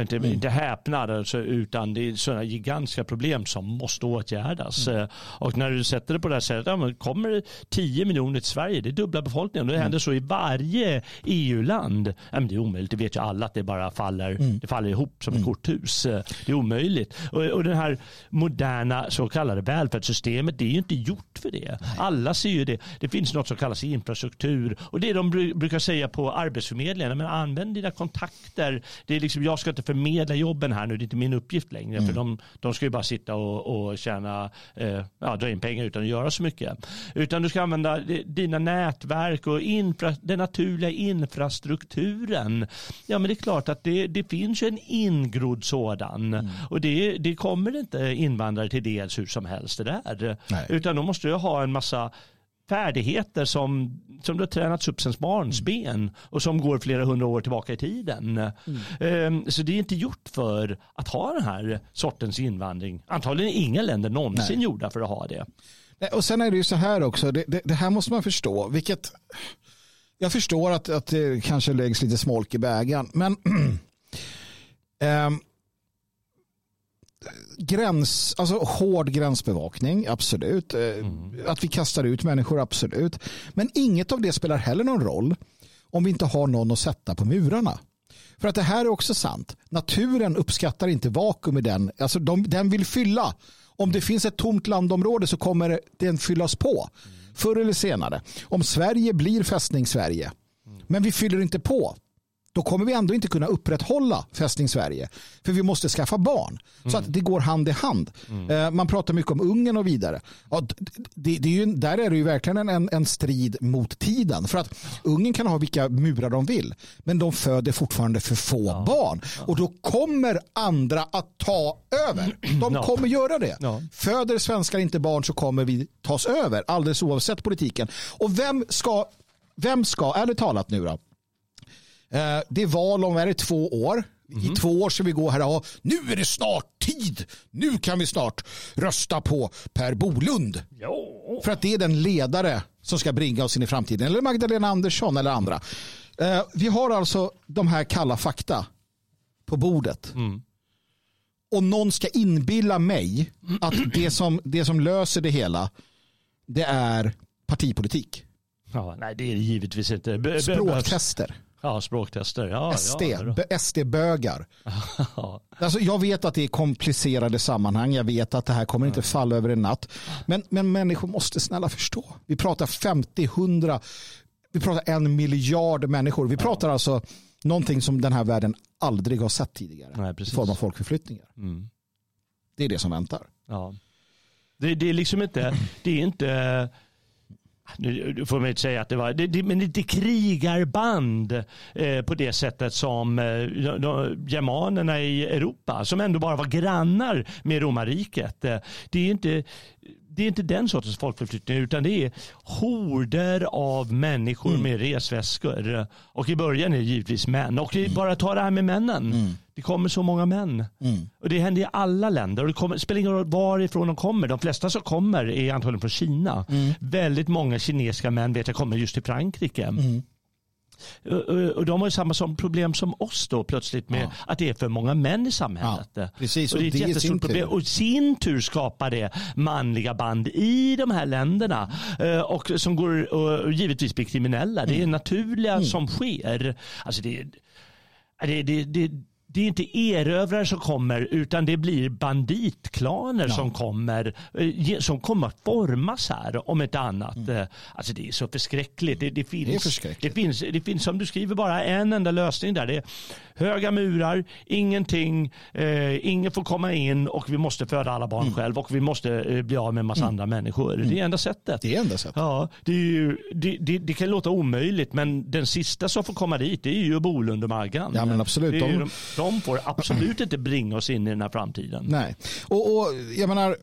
inte, mm. inte häpnad, alltså, utan det är sådana gigantiska problem som måste åtgärdas. Mm. Eh, och när du sätter det på det här sättet, ja, kommer det 10 miljoner till Sverige, det är dubbla befolkningen. Och det mm. händer så i varje EU-land. Ja, det är omöjligt, det vet ju alla att det bara faller, mm. det faller ihop som ett mm. korthus. Eh, det är omöjligt. Och, och det här moderna så kallade välfärdssystemet, det är ju inte gjort för det. Nej. Alla ser ju det. Det finns något som kallas infrastruktur och det de brukar säga på Arbetsförmedlingen, men använd dina kontakter. Det är liksom, jag ska inte inte förmedla jobben här nu, det är inte min uppgift längre. Mm. För de, de ska ju bara sitta och, och tjäna, eh, ja, dra in pengar utan att göra så mycket. Utan du ska använda dina nätverk och infra, den naturliga infrastrukturen. Ja men det är klart att det, det finns en ingrodd sådan. Mm. Och det, det kommer inte invandrare till dels hur som helst det där. Nej. Utan då måste du ha en massa färdigheter som, som du har tränats upp sedan barnsben och som går flera hundra år tillbaka i tiden. Mm. Ehm, så det är inte gjort för att ha den här sortens invandring. Antagligen är inga länder någonsin Nej. gjorda för att ha det. Och sen är det ju så här också, det, det, det här måste man förstå, vilket jag förstår att, att det kanske läggs lite smolk i bägaren, men um, gräns, alltså hård gränsbevakning, absolut. Eh, mm. Att vi kastar ut människor, absolut. Men inget av det spelar heller någon roll om vi inte har någon att sätta på murarna. För att det här är också sant. Naturen uppskattar inte vakuum i den. Alltså de, den vill fylla. Om det finns ett tomt landområde så kommer den fyllas på. Förr eller senare. Om Sverige blir fästning Sverige. Men vi fyller inte på då kommer vi ändå inte kunna upprätthålla Fästning Sverige. För vi måste skaffa barn. Mm. Så att det går hand i hand. Mm. Eh, man pratar mycket om Ungern och vidare. Ja, det, det är ju, där är det ju verkligen en, en strid mot tiden. För att Ungern kan ha vilka murar de vill. Men de föder fortfarande för få ja. barn. Och då kommer andra att ta över. De ja. kommer göra det. Ja. Föder svenskar inte barn så kommer vi tas över. Alldeles oavsett politiken. Och vem ska, vem ska ärligt talat nu då, det är val om är två år. Mm. I mhm. två år ska vi gå här och nu är det snart tid. Nu kan vi snart rösta på Per Bolund. Jo. För att det är den ledare som ska bringa oss in i framtiden. Eller Magdalena Andersson eller andra. Eh, vi har alltså de här kalla fakta på bordet. Mm. Och någon ska inbilla mig att det som, det som löser det hela det är partipolitik. Ja, nej, det är det givetvis inte. Språktester. Ja, språktester. Ja, SD, ja. SD-bögar. alltså, jag vet att det är komplicerade sammanhang. Jag vet att det här kommer inte falla över en natt. Men, men människor måste snälla förstå. Vi pratar 50, 100, vi pratar en miljard människor. Vi pratar ja. alltså någonting som den här världen aldrig har sett tidigare. Nej, I form av folkförflyttningar. Mm. Det är det som väntar. Ja. Det, det, är liksom inte, det är inte nu får man inte säga att det var, det, det, men det krigarband eh, på det sättet som eh, de, germanerna i Europa, som ändå bara var grannar med romarriket. Eh, det är inte det är inte den sortens folkförflyttning utan det är horder av människor mm. med resväskor. Och i början är det givetvis män. Och mm. bara ta det här med männen. Mm. Det kommer så många män. Mm. Och det händer i alla länder. Och det kommer, spelar ingen roll varifrån de kommer. De flesta som kommer är antagligen från Kina. Mm. Väldigt många kinesiska män vet jag kommer just till Frankrike. Mm. Och de har ju samma som problem som oss då plötsligt med ja. att det är för många män i samhället. Ja, precis. Och det är ett det jättestort problem. Och i sin tur skapar det manliga band i de här länderna. Eh, och som går och givetvis blir kriminella. Det är mm. naturliga mm. som sker. Alltså det, det, det, det det är inte erövrare som kommer utan det blir banditklaner ja. som kommer eh, som kommer att formas här om ett annat. Mm. Eh, alltså det är så förskräckligt. Det, det, finns, det, det, finns, det finns som du skriver bara en enda lösning där. Det höga murar, ingenting, eh, ingen får komma in och vi måste föda alla barn mm. själv och vi måste eh, bli av med en massa mm. andra människor. Det är mm. enda sättet. Det är enda sättet. Ja, det, ju, det, det, det, kan låta omöjligt men den sista som får komma dit det är ju Bolund och Maggan. Ja men absolut. De, de får absolut inte bringa oss in i den här framtiden. Nej, och, och jag menar,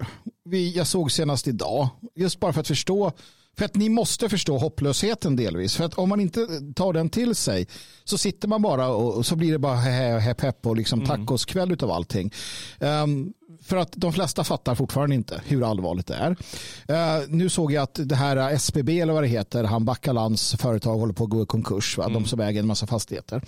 vi, jag såg senast idag, just bara för att förstå För att ni måste förstå hopplösheten delvis. För att om man inte tar den till sig så sitter man bara och, och så blir det bara hepp hepp och liksom mm. tacoskväll av allting. Um, för att de flesta fattar fortfarande inte hur allvarligt det är. Uh, nu såg jag att det här SBB eller vad det heter, han Backalands företag håller på att gå i konkurs. Va? Mm. De som äger en massa fastigheter.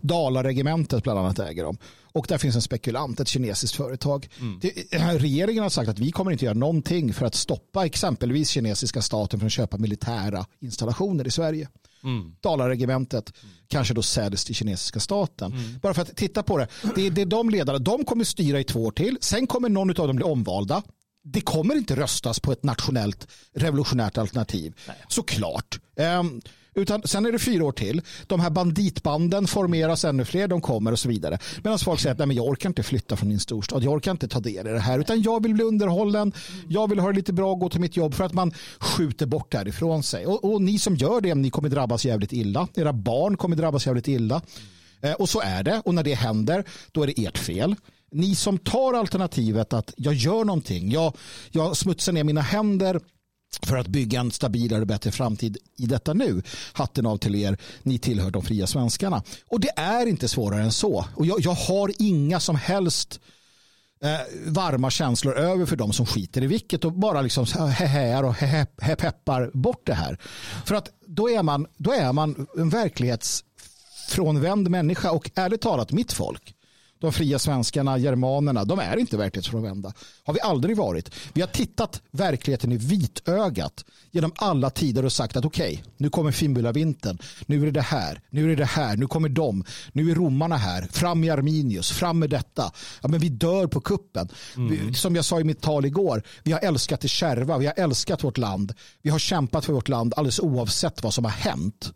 Dalaregementet bland annat äger dem. Och där finns en spekulant, ett kinesiskt företag. Mm. Det, eh, regeringen har sagt att vi kommer inte göra någonting för att stoppa exempelvis kinesiska staten från att köpa militära installationer i Sverige. Mm. Dalaregementet mm. kanske då säljs till kinesiska staten. Mm. Bara för att titta på det. Det är, det är de ledarna, de kommer styra i två år till. Sen kommer någon av dem bli omvalda. Det kommer inte röstas på ett nationellt revolutionärt alternativ. Nej. Såklart. Um, utan sen är det fyra år till. De här banditbanden formeras ännu fler, de kommer och så vidare. Medan folk säger att Nej, men jag orkar inte flytta från min storstad, jag orkar inte ta del i det här, utan jag vill bli underhållen, jag vill ha det lite bra och gå till mitt jobb för att man skjuter bort därifrån sig. Och, och ni som gör det, ni kommer drabbas jävligt illa. Era barn kommer drabbas jävligt illa. Eh, och så är det. Och när det händer, då är det ert fel. Ni som tar alternativet att jag gör någonting, jag, jag smutsar ner mina händer för att bygga en stabilare och bättre framtid i detta nu. Hatten av till er, ni tillhör de fria svenskarna. Och det är inte svårare än så. Och jag, jag har inga som helst eh, varma känslor över för de som skiter i vilket och bara liksom hehear och hepeppar bort det här. För att då är man, då är man en verklighetsfrånvänd människa och ärligt talat mitt folk de fria svenskarna, germanerna, de är inte verklighetsfrånvända. Har vi aldrig varit. Vi har tittat verkligheten i vitögat genom alla tider och sagt att okej, okay, nu kommer Fimbula-vintern, nu är det det här, nu är det det här, nu kommer de, nu är romarna här, fram med Arminius, fram med detta. Ja, men vi dör på kuppen. Mm. Vi, som jag sa i mitt tal igår, vi har älskat det kärva, vi har älskat vårt land, vi har kämpat för vårt land alldeles oavsett vad som har hänt.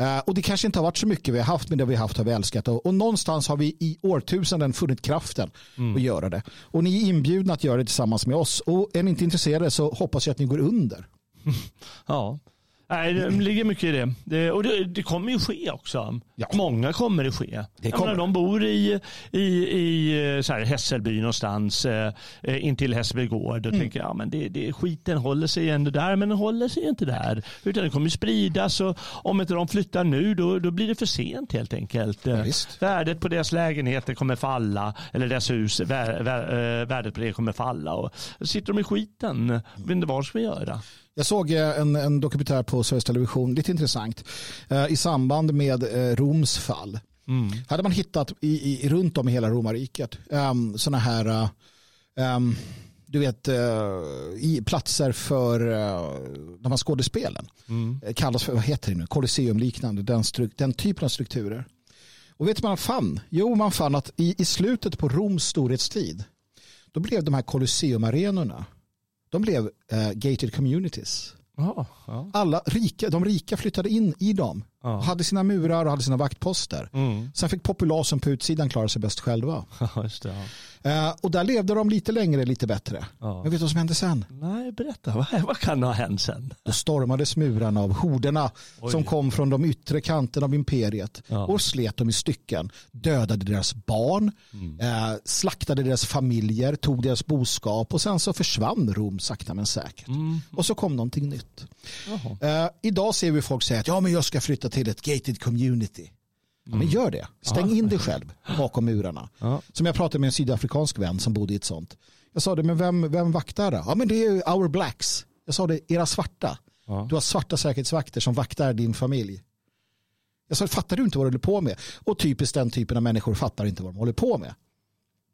Uh, och det kanske inte har varit så mycket vi har haft, men det vi har haft har vi älskat. Och, och någonstans har vi i årtusenden funnit kraften mm. att göra det. Och ni är inbjudna att göra det tillsammans med oss. Och är ni inte intresserade så hoppas jag att ni går under. ja. Nej, det ligger mycket i det. det och det, det, kommer ju ske också. Ja. Många kommer det ske. Det kommer. Menar, de bor i, i, i så här, Hässelby någonstans, eh, intill Hässelby gård och mm. tänker ja, men det, det, skiten håller sig ändå där, men den håller sig inte där. Utan den kommer spridas och om inte de flyttar nu då, då blir det för sent helt enkelt. Ja, värdet på deras lägenheter kommer falla, eller deras hus, vär, vär, eh, värdet på det kommer falla. Och sitter de i skiten, vet inte vad ska vi göra? Jag såg eh, en, en dokumentär på Sveriges Television, lite intressant, eh, i samband med eh, Roms fall. Mm. Hade man hittat i, i, runt om i hela romarriket um, ehm, sådana här um, du vet, i platser för de här skådespelen. Mm. Kallas för, vad heter det nu, Colosseum-liknande, den, den typen av strukturer. Och vet du vad man fann? Jo, man fann att i, i slutet på Roms storhetstid, då blev de här Colosseum-arenorna de blev uh, gated communities. Oh, ja. Alla rika, de rika flyttade in i dem. Ja. Hade sina murar och hade sina vaktposter. Mm. Sen fick populasen på utsidan klara sig bäst själva. det, ja. Uh, och där levde de lite längre, lite bättre. Ja. Men vet du vad som hände sen? Nej, berätta. Vad, vad kan ha hänt sen? Då stormades murarna av horderna Oj. som kom från de yttre kanterna av imperiet ja. och slet dem i stycken. Dödade deras barn, mm. uh, slaktade deras familjer, tog deras boskap och sen så försvann Rom sakta men säkert. Mm. Och så kom någonting nytt. Uh, idag ser vi folk säga att ja, men jag ska flytta till ett gated community. Ja, men gör det. Stäng in dig själv bakom murarna. Ja. Som jag pratade med en sydafrikansk vän som bodde i ett sånt. Jag sa det, men vem, vem vaktar det? Ja, men det är our blacks. Jag sa det, era svarta. Ja. Du har svarta säkerhetsvakter som vaktar din familj. Jag sa, fattar du inte vad du håller på med? Och typiskt den typen av människor fattar inte vad de håller på med.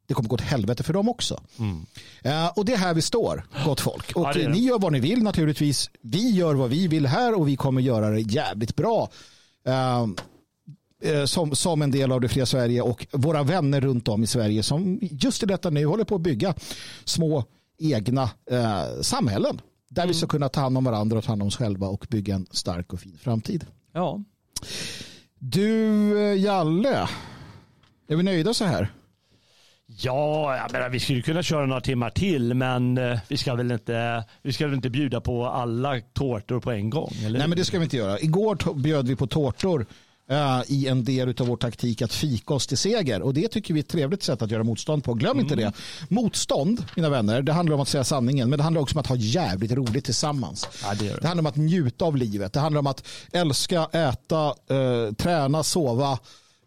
Det kommer gå till helvete för dem också. Mm. Uh, och det är här vi står, gott folk. Och ja, ni gör vad ni vill naturligtvis. Vi gör vad vi vill här och vi kommer göra det jävligt bra. Uh, som, som en del av det fria Sverige och våra vänner runt om i Sverige som just i detta nu håller på att bygga små egna samhällen där mm. vi ska kunna ta hand om varandra och ta hand om oss själva och bygga en stark och fin framtid. Ja. Du, Jalle, är vi nöjda så här? Ja, jag menar, vi skulle kunna köra några timmar till men eh, vi ska väl inte, vi ska väl inte bjuda på alla tårtor på en gång? Eller? Nej, men det ska vi inte göra. Igår bjöd vi på tårtor uh, i en del av vår taktik att fika oss till seger. Och det tycker vi är ett trevligt sätt att göra motstånd på. Glöm mm. inte det. Motstånd, mina vänner, det handlar om att säga sanningen. Men det handlar också om att ha jävligt roligt tillsammans. Ja, det, det. det, handlar om att njuta av livet. Det handlar om att älska, äta, uh, träna, sova.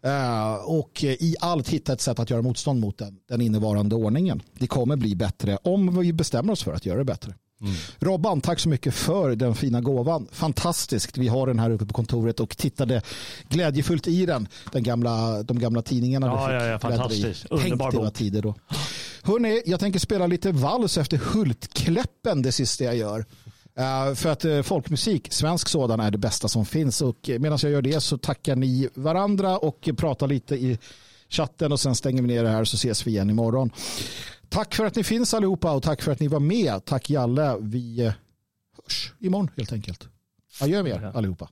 Uh, och i allt hitta ett sätt att göra motstånd mot den, den innevarande ordningen. Det kommer bli bättre om vi bestämmer oss för att göra det bättre. Mm. Robban, tack så mycket för den fina gåvan. Fantastiskt. Vi har den här uppe på kontoret och tittade glädjefullt i den. den gamla, de gamla tidningarna. Ja, ja, ja, fantastiskt. Underbar bok. tider då. Hörrni, jag tänker spela lite vals efter Hultkläppen det sista jag gör. Uh, för att uh, folkmusik, svensk sådan, är det bästa som finns. Och uh, medan jag gör det så tackar ni varandra och pratar lite i chatten och sen stänger vi ner det här så ses vi igen imorgon. Tack för att ni finns allihopa och tack för att ni var med. Tack Jalle. Vi eh, hörs imorgon helt enkelt. Adjö med er allihopa.